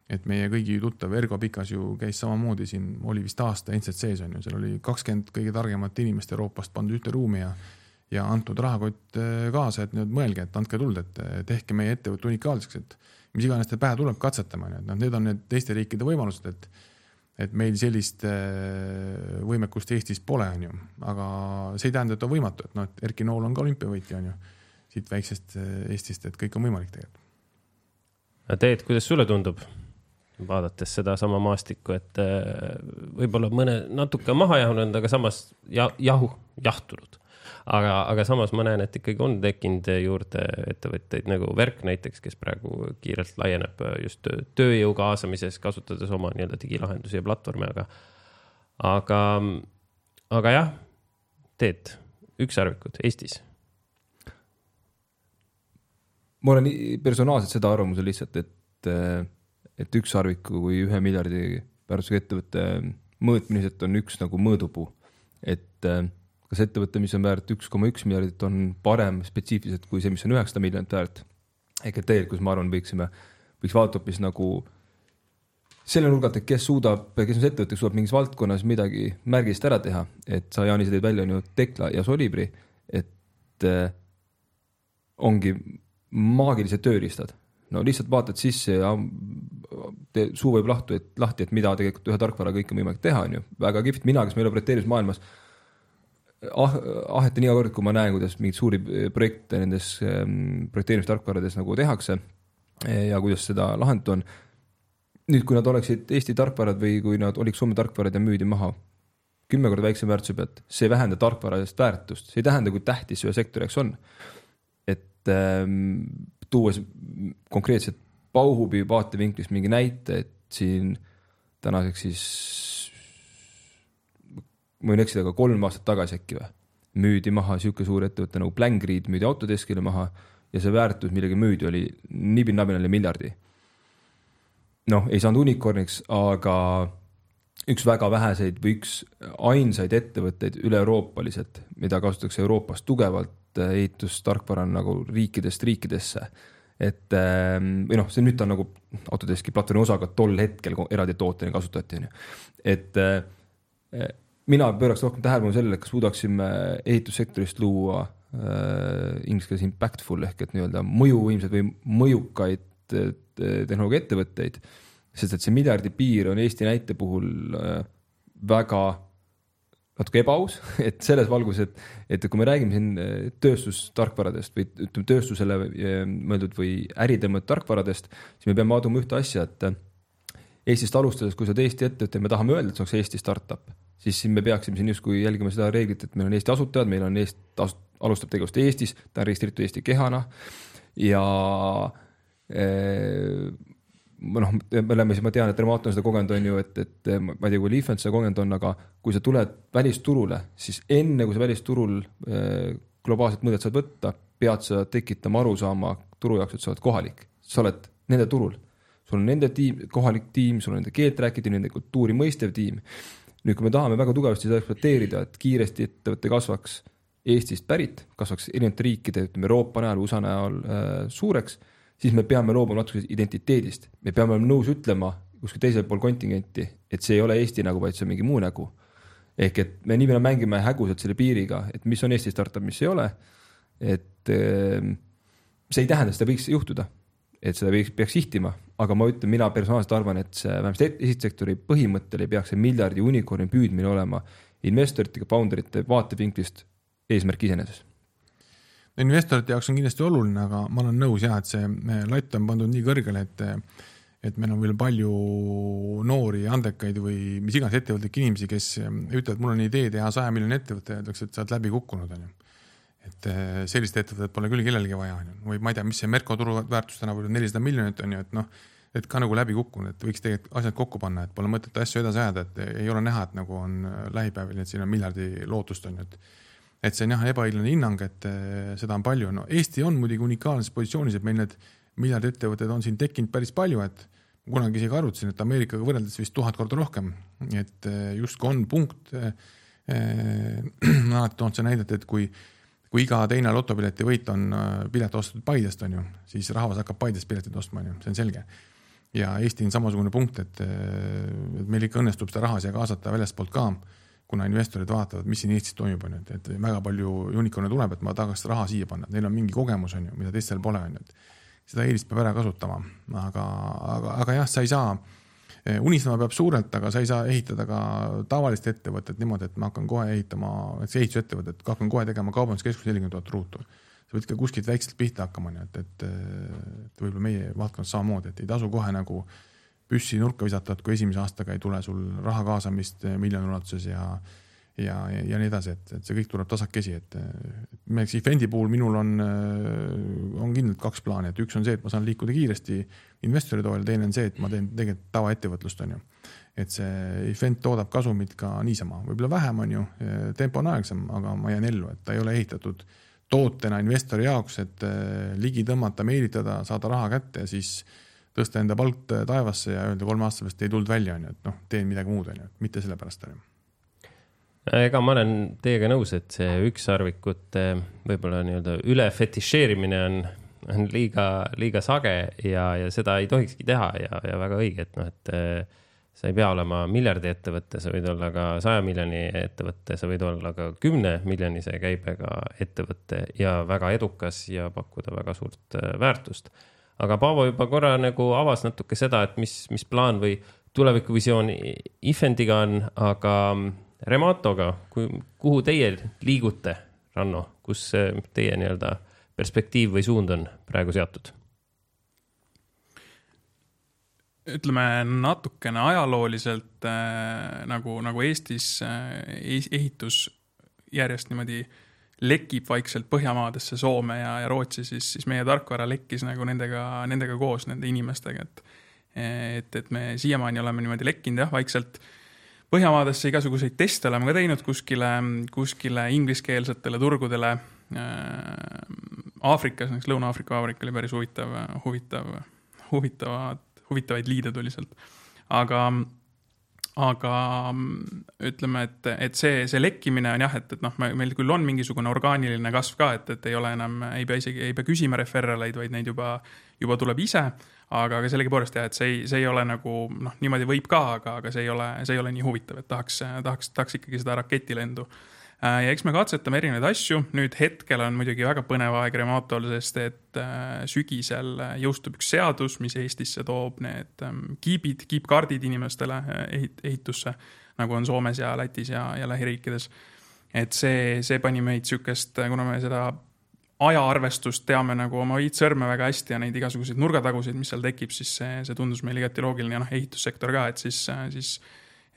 et meie kõigi tuttav Ergo Pikas ju käis samamoodi siin, oli vist aasta NCC-s on ju, seal oli kakskümmend kõige targemat inimest Euroopast pandud ühte ruumi ja ja antud rahakott äh, kaasa, et nüüd mõelge, et andke tuld, et tehke meie ettevõte unikaalseks, et mis iganes teil pähe tuleb, et noh, need on need teiste riikide võimalused, et et meil sellist äh, võimekust Eestis pole, on ju, aga see ei tähenda, et on võimatu, et noh, et Erki Nool on ka olümpiavõitja, on ju, siit väiksest äh, Eestist, et kõik on võimalik tegelikult. Teet, kuidas sulle tundub, vaadates sedasama maastikku, et äh, võib-olla mõne natuke maha jahunud, aga samas ja, jahu, jahtunud aga, aga samas ma näen, et ikkagi on tekkinud juurde ettevõtteid nagu Verk näiteks, kes praegu kiirelt laieneb just tööjõu kaasamises, kasutades oma nii-öelda digilahendusi ja platvorme, aga, aga, aga jah, Teet, ükssarvikud Eestis ma olen personaalselt seda arvamusel lihtsalt, et, et ükssarviku või ühe miljardi väärtusega ettevõtte mõõtmised on üks nagu mõõdupuu. et kas ettevõte, mis on väärt üks koma üks miljardit, on parem spetsiifiliselt kui see, mis on üheksasada miljonit väärt. ehk et tegelikult ma arvan, võiksime, võiks vaadata hoopis nagu selle nurgalt, et kes suudab, kes on see ettevõte, kes suudab mingis valdkonnas midagi märgilist ära teha, et sa, Jaani, sa tõid välja on ju Tekla ja Solibri, et äh, ongi maagilised tööriistad. no lihtsalt vaatad sisse ja te, suu võib lahtu, et lahti, et mida tegelikult ühe tarkvaraga kõike on võimalik teha, on ju. väga kihvt, mina, kes ma ei ole projekteerimismaailmas ah,, ahetan iga kord, kui ma näen, kuidas mingeid suuri projekte nendes ähm, projekteerimistarkvarades nagu tehakse ja kuidas seda lahendatud on. nüüd, kui nad oleksid Eesti tarkvarad või kui nad oliks Soome tarkvarad ja müüdi maha kümme korda väiksema väärtuse pealt, see ei vähenda tarkvaralisest väärtust, see ei tähenda, kui tähtis ühe sektori jaoks on et ähm, tuues konkreetselt Bauhubi vaatevinklist mingi näite, et siin tänaseks siis, ma võin eksida, aga kolm aastat tagasi äkki või, müüdi maha niisugune suur ettevõte nagu Blankgrid müüdi Autodeskile maha ja see väärtus, millega müüdi, oli nibin-nabin oli miljardi. noh, ei saanud unicorniks, aga üks väga väheseid või üks ainsaid ettevõtteid üle-euroopaliselt, mida kasutatakse Euroopas tugevalt ehitustarkvara on nagu riikidest riikidesse. et ähm, või noh, see nüüd ta on nagu Autodeski platvormi osa, aga tol hetkel eraldi tootena kasutati, on ju. et äh, mina pööraks rohkem tähelepanu sellele, kas suudaksime ehitussektorist luua äh, inglise keeles impactful ehk et nii-öelda mõjuvõimsaid või mõjukaid äh, tehnoloogiaettevõtteid, sest et see miljardi piir on Eesti näite puhul äh, väga natuke ebaaus, et selles valguses, et, et kui me räägime siin eh, tööstustarkvaradest või ütleme, tööstusele eh, mõeldud või äridele mõeldud tarkvaradest, siis me peame vaatama ühte asja, et eh, Eestist alustades, kui sa oled Eesti ettevõte me tahame öelda, et see oleks Eesti startup, siis siin me peaksime siin justkui jälgima seda reeglit, et meil on Eesti asutajad, meil on Eesti, alustab tegevust Eestis, ta on registreeritud Eesti kehana ja noh, me oleme siis, ma tean, et Remote on seda kogenud, on ju, et, et ma ei tea, kui Leafant seda kogenud on, aga kui sa tuled välisturule, siis enne kui sa välisturul eh, globaalset mõõdet saad võtta, pead sa tekitama arusaama turu jaoks, et sa oled kohalik, sa oled nende turul. sul on nende tiim, kohalik tiim, sul on nende keelt rääkida, nende kultuuri mõistev tiim. Nüüd, kui me tahame väga tugevasti seda ekspluateerida, et kiiresti ettevõte kasvaks Eestist pärit, kasvaks erinevate riikide, ütleme Euroopa näol, USA näol äh, suureks siis me peame loobuma natuke identiteedist, me peame olema nõus ütlema kuskil teisel pool kontingenti, et see ei ole Eesti nägu, vaid see on mingi muu nägu. ehk et me nii palju mängime häguselt selle piiriga, et mis on Eesti startup, mis ei ole. et ehm, see ei tähenda, seda võiks juhtuda, et seda võiks, peaks sihtima, aga ma ütlen, mina personaalselt arvan, et see vähemalt esisektori põhimõttel ei peaks see miljardi unicorn'i püüdmine olema investorite, founder ite vaatevinklist eesmärk iseeneses investorite jaoks on kindlasti oluline, aga ma olen nõus jah, et see latt on pandud nii kõrgele, et et meil on veel palju noori, andekaid või mis iganes ettevõtlikke inimesi, kes ütlevad, mul on idee teha saja miljoni ettevõte ja öeldakse, et sa oled läbi kukkunud, onju. Et eh, sellist ettevõtet pole küll kellelgi vaja, onju. või ma ei tea, mis see Merko turuväärtus tänapäeval on, nelisada miljonit onju, et noh, et ka nagu läbi kukkunud, et võiks tegelikult asjad kokku panna, et pole mõtet asju edasi ajada, et ei ole näha, et nagu on lähipäevil, et siin on miljardi lootust onju, et et see on jah, ebaõiglane hinnang, et eh, seda on palju, no Eesti on muidugi unikaalses positsioonis, et meil need miljardettevõtted on siin tekkinud päris palju, et kunagi isegi arvutasin, et Ameerikaga võrreldes vist tuhat korda rohkem, et justkui on punkt ma alati toon seda näidet, et kui, kui iga teine lotopileti võit on eh, pilet ostetud Paidest, on ju, siis rahvas hakkab Paidest piletit ostma, on ju, see on selge. ja Eesti on samasugune punkt, et, et meil ikka õnnestub seda raha siia kaasata väljastpoolt ka kuna investorid vaatavad, mis siin Eestis toimub, on ju, et, et väga palju unicorn'e tuleb, et ma tahaks raha siia panna, neil on mingi kogemus, on ju, mida teistel pole, on ju, et seda eelist peab ära kasutama, aga, aga, aga jah, sa ei saa, unistama peab suurelt, aga sa ei saa ehitada ka tavalist ettevõtet niimoodi, et ma hakkan kohe ehitama, ehitusettevõtet, hakkan kohe tegema kaubanduskeskus nelikümmend tuhat ruutu. sa pead ikka kuskilt väikselt pihta hakkama, nii et, et, et võib-olla meie valdkonnas samamoodi, et ei tasu kohe nagu püssi nurka visata, et kui esimese aastaga ei tule sul raha kaasamist miljoni ulatuses ja ja, ja, nii edasi, et, et see kõik tuleb tasakesi, et näiteks Ifendi puhul minul on, on kindlalt kaks plaani, et üks on see, et ma saan liikuda kiiresti investori toel, teine on see, et ma teen tegelikult tavaettevõtlust, on ju. et see Ifend toodab kasumit ka niisama, võib-olla vähem, on ju, tempo on aeglasem, aga ma jään ellu, et ta ei ole ehitatud tootena investori jaoks, et ligi tõmmata, meelitada, saada raha kätte ja siis tõsta enda palk taevasse ja öelda kolme aasta pärast ei tulnud välja, on ju, et noh, teen midagi muud, on ju, mitte sellepärast, on ju ega ma olen teiega nõus, et see ükssarvikute võib-olla nii-öelda üle fetišeerimine on, on liiga, liiga sage ja, ja seda ei tohikski teha ja, ja väga õige, et noh, et eh, sa ei pea olema miljardi ettevõte, sa võid olla ka saja miljoni ettevõte, sa võid olla ka kümne miljonise käibega ettevõte ja väga edukas ja pakkuda väga suurt eh, väärtust. aga Paavo juba korra nagu avas natuke seda, et mis, mis plaan või tulevikuvisioon Ifendiga on, aga Rematoga, kuhu teie liigute, Ranno, kus teie nii-öelda perspektiiv või suund on praegu seatud? ütleme natukene ajalooliselt äh, nagu, nagu Eestis äh, ehitus järjest niimoodi lekib vaikselt Põhjamaadesse, Soome ja, ja Rootsi, siis, siis meie tarkvara lekkis nagu nendega, nendega koos, nende inimestega, et et, et me siiamaani oleme niimoodi lekkinud jah, vaikselt äh, Põhjamaadesse igasuguseid teste oleme ka teinud kuskile, kuskile ingliskeelsetele turgudele. Äh, Aafrikas, näiteks Lõuna-Aafrika Vabariik oli päris huvitav, huvitav, huvitavad, huvitavaid liide tuli sealt. aga, aga ütleme, et, et see, see lekkimine on jah, et, et noh, meil küll on mingisugune orgaaniline kasv ka, et, et ei ole enam, ei pea isegi, ei pea küsima referraleid, vaid neid juba, juba tuleb ise aga, aga sellegipoolest jah, et see ei, see ei ole nagu noh, niimoodi võib ka, aga, aga see ei ole, see ei ole nii huvitav, et tahaks, tahaks, tahaks ikkagi seda raketilendu. Äh, ja eks me katsetame erinevaid asju, nüüd hetkel on muidugi väga põnev aeg Rematol, sest et äh, sügisel jõustub üks seadus, mis Eestisse toob need ähm, kiibid, kiipkaardid inimestele äh, ehit-, ehitusse, nagu on Soomes ja Lätis ja, ja lähiriikides. et see, see pani meid sihukest, kuna me seda ajaarvestust teame nagu oma viitsõrme väga hästi ja neid igasuguseid nurgatagusid, mis seal tekib, siis see, see tundus meile igati loogiline ja noh, ehitussektor ka, et siis, siis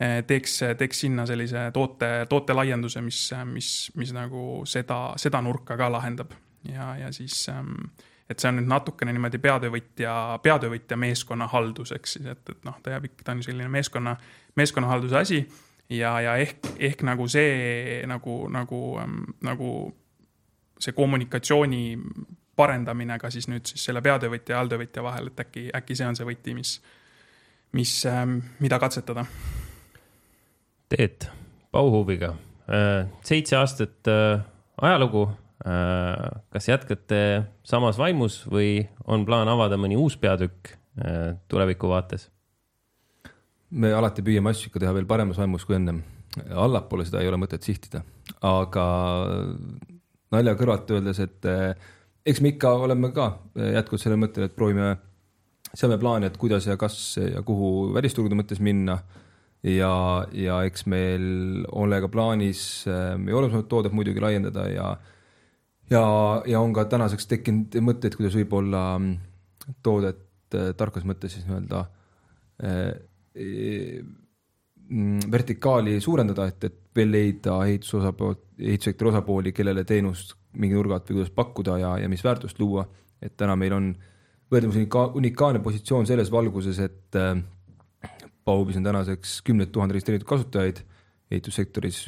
eh, teeks, teeks sinna sellise toote, toote laienduse, mis, mis, mis nagu seda, seda nurka ka lahendab. ja, ja siis, ehm, et see on nüüd natukene niimoodi peatöövõtja, peatöövõtja meeskonna halduseks siis, et, et noh, ta jääb ikka, ta on selline meeskonna, meeskonnahalduse asi ja, ja ehk, ehk nagu see nagu, nagu, ehm, nagu see kommunikatsiooni parendamine ka siis nüüd siis selle peatöövõtja ja alltöövõtja vahel, et äkki, äkki see on see võti, mis, mis, ähm, mida katsetada. Teet, Bauhubiga, äh, seitse aastat äh, ajalugu. Äh, kas jätkate samas vaimus või on plaan avada mõni uus peatükk tuleviku vaates? me alati püüame asju ikka teha veel paremas vaimus kui ennem. allapoole seda ei ole mõtet sihtida, aga nalja kõrvalt öeldes, et eh, eks me ikka oleme ka eh, jätkuvalt sellel mõttel, et proovime, seame plaane, et kuidas ja kas ja kuhu välisturgude mõttes minna. ja, ja eks meil ole ka plaanis eh, meie olemasolevat toodet muidugi laiendada ja, ja, ja on ka tänaseks tekkinud mõtteid, kuidas võib-olla mm, toodet tarkas mõttes siis nii-öelda mm, vertikaali suurendada, et, et veel leida ehitusosapool, ehitussektori osapooli, kellele teenust mingi nurga alt või kuidas pakkuda ja, ja mis väärtust luua. et täna meil on võrdlemisi unika, unikaalne positsioon selles valguses, et äh, Baubis on tänaseks kümneid tuhandeid registreeritud kasutajaid ehitussektoris,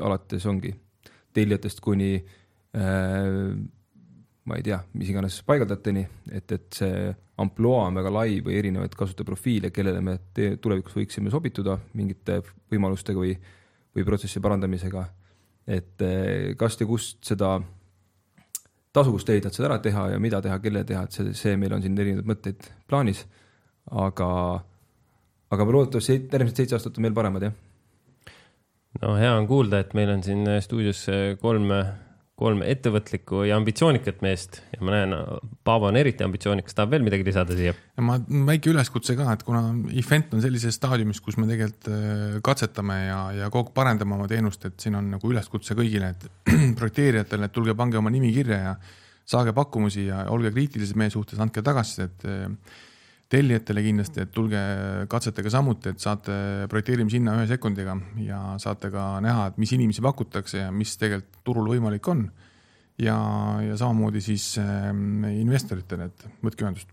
alates ongi tellijatest kuni äh, ma ei tea, mis iganes paigaldajateni, et, et see ampluaa on väga lai või erinevaid kasutajaprofiile, kellele me tulevikus võiksime sobituda mingite võimalustega või või protsessi parandamisega. et eh, kast ja kust seda tasuvust leida, et seda ära teha ja mida teha, kellele teha, et see, see meil on siin erinevaid mõtteid plaanis. aga, aga loodetavasti järgmised seitse aastat on veel paremad, jah. no hea on kuulda, et meil on siin stuudios kolm kolm ettevõtlikku ja ambitsioonikat meest ja ma näen, Paavo on eriti ambitsioonikas, tahab veel midagi lisada siia? ma, väike üleskutse ka, et kuna event on sellises staadiumis, kus me tegelikult äh, katsetame ja, ja kogu aeg parendame oma teenust, et siin on nagu üleskutse kõigile, et projekteerijatele, et tulge, pange oma nimi kirja ja saage pakkumusi ja olge kriitilised meie suhtes, andke tagasisidet. Tellijatele kindlasti, et tulge katsetage samuti, et saate projekteerimise hinna ühe sekundiga ja saate ka näha, et mis inimesi pakutakse ja mis tegelikult turul võimalik on. ja, ja samamoodi siis äh, investoritele, et võtke ühendust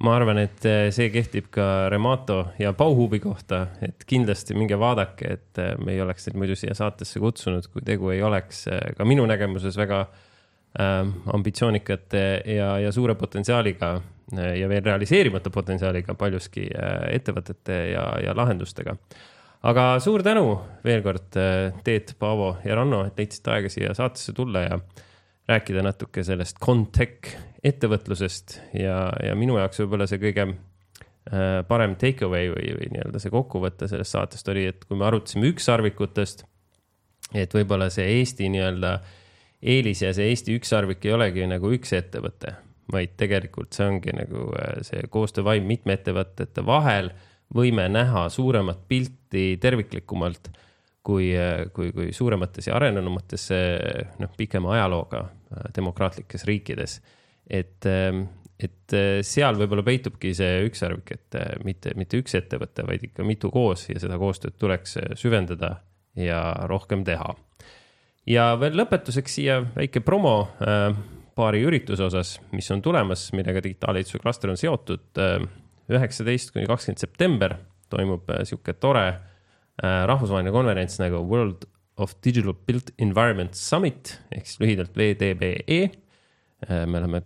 ma arvan, et äh, see kehtib ka Remato ja Bauhubi kohta, et kindlasti minge vaadake, et äh, me ei oleks teid muidu siia saatesse kutsunud, kui tegu ei oleks äh, ka minu nägemuses väga äh, ambitsioonikate ja, ja suure potentsiaaliga ja veel realiseerimata potentsiaaliga paljuski ettevõtete ja, ja lahendustega. aga suur tänu veel kord, Teet, Paavo ja Ranno, et leidsite aega siia saatesse tulla ja rääkida natuke sellest Contech ettevõtlusest ja, ja minu jaoks võib-olla see kõige äh, parem take away või, või nii-öelda see kokkuvõte sellest saatest oli, et kui me arutasime ükssarvikutest, et võib-olla see Eesti nii-öelda eelis ja see Eesti ükssarvik ei olegi nagu üks ettevõte, vaid tegelikult see ongi nagu äh, see koostöövaim mitme ettevõtete vahel, võime näha suuremat pilti terviklikumalt kui, kui, kui suuremates ja arenenumates noh, pikema ajalooga äh, demokraatlikes riikides. et, ähm, et äh, seal võib-olla peitubki see ükssarvik, et äh, mitte, mitte üks ettevõte, vaid ikka mitu koos ja seda koostööd tuleks süvendada ja rohkem teha. Ja veel lõpetuseks siia väike promo paari ürituse osas, mis on tulemas, millega digitaalehituse klaster on seotud. üheksateist kuni kakskümmend september toimub sihuke tore Äh, rahvusvaheline konverents nagu World of Digital Built Environment Summit ehk siis lühidalt WDBE. Äh, me oleme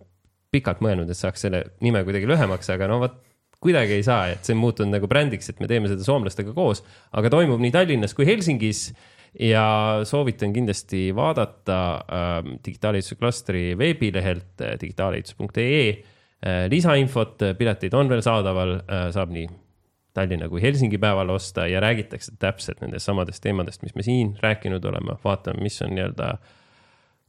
pikalt mõelnud, et saaks selle nime kuidagi lühemaks, aga no vot kuidagi ei saa, et see on muutunud nagu brändiks, et me teeme seda soomlastega koos, aga toimub nii Tallinnas kui Helsingis ja soovitan kindlasti vaadata äh, digitaalehituse klastri veebilehelt äh, digitaalehitus.ee äh, lisainfot, piletid on veel saadaval äh,, saab nii Tallinna kui Helsingi päeval osta ja räägitakse täpselt nendest samadest teemadest, mis me siin rääkinud oleme, vaatame, mis on nii-öelda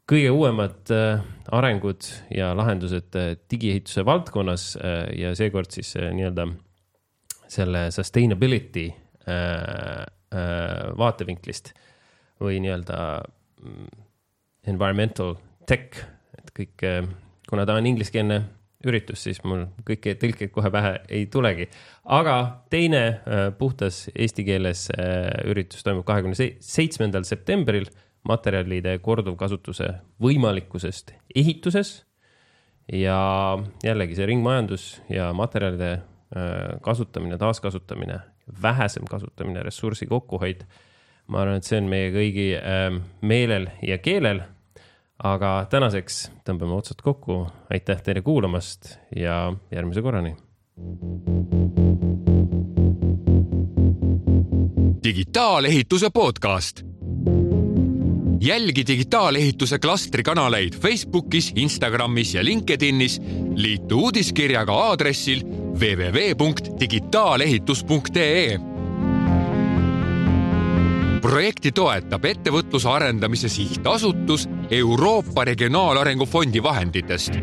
kõige uuemad äh, arengud ja lahendused äh, digiehituse valdkonnas äh, ja seekord siis nii-öelda selle sustainability vaatevinklist või nii-öelda mm, environmental tech, et kõik, kuna ta on ingliskeelne üritus, siis mul kõiki tõlkeid kohe pähe ei tulegi. aga teine äh, puhtas eesti keeles äh, üritus toimub kahekümne seitsmendal septembril materjalide korduvkasutuse võimalikkusest ehituses. ja jällegi see ringmajandus ja materjalide kasutamine, taaskasutamine, vähesem kasutamine, ressursi kokkuhoid. Ma arvan, et see on meie kõigi meelel ja keelel aga tänaseks tõmbame otsad kokku. aitäh teile kuulamast ja järgmise korrani. digitaalehituse podcast. jälgi digitaalehituse klastri kanaleid Facebookis, Instagramis ja LinkedInis. liitu uudiskirjaga aadressil www.digitaalehitus.ee projekti toetab Ettevõtluse Arendamise Sihtasutus Euroopa Regionaalarengu Fondi vahenditest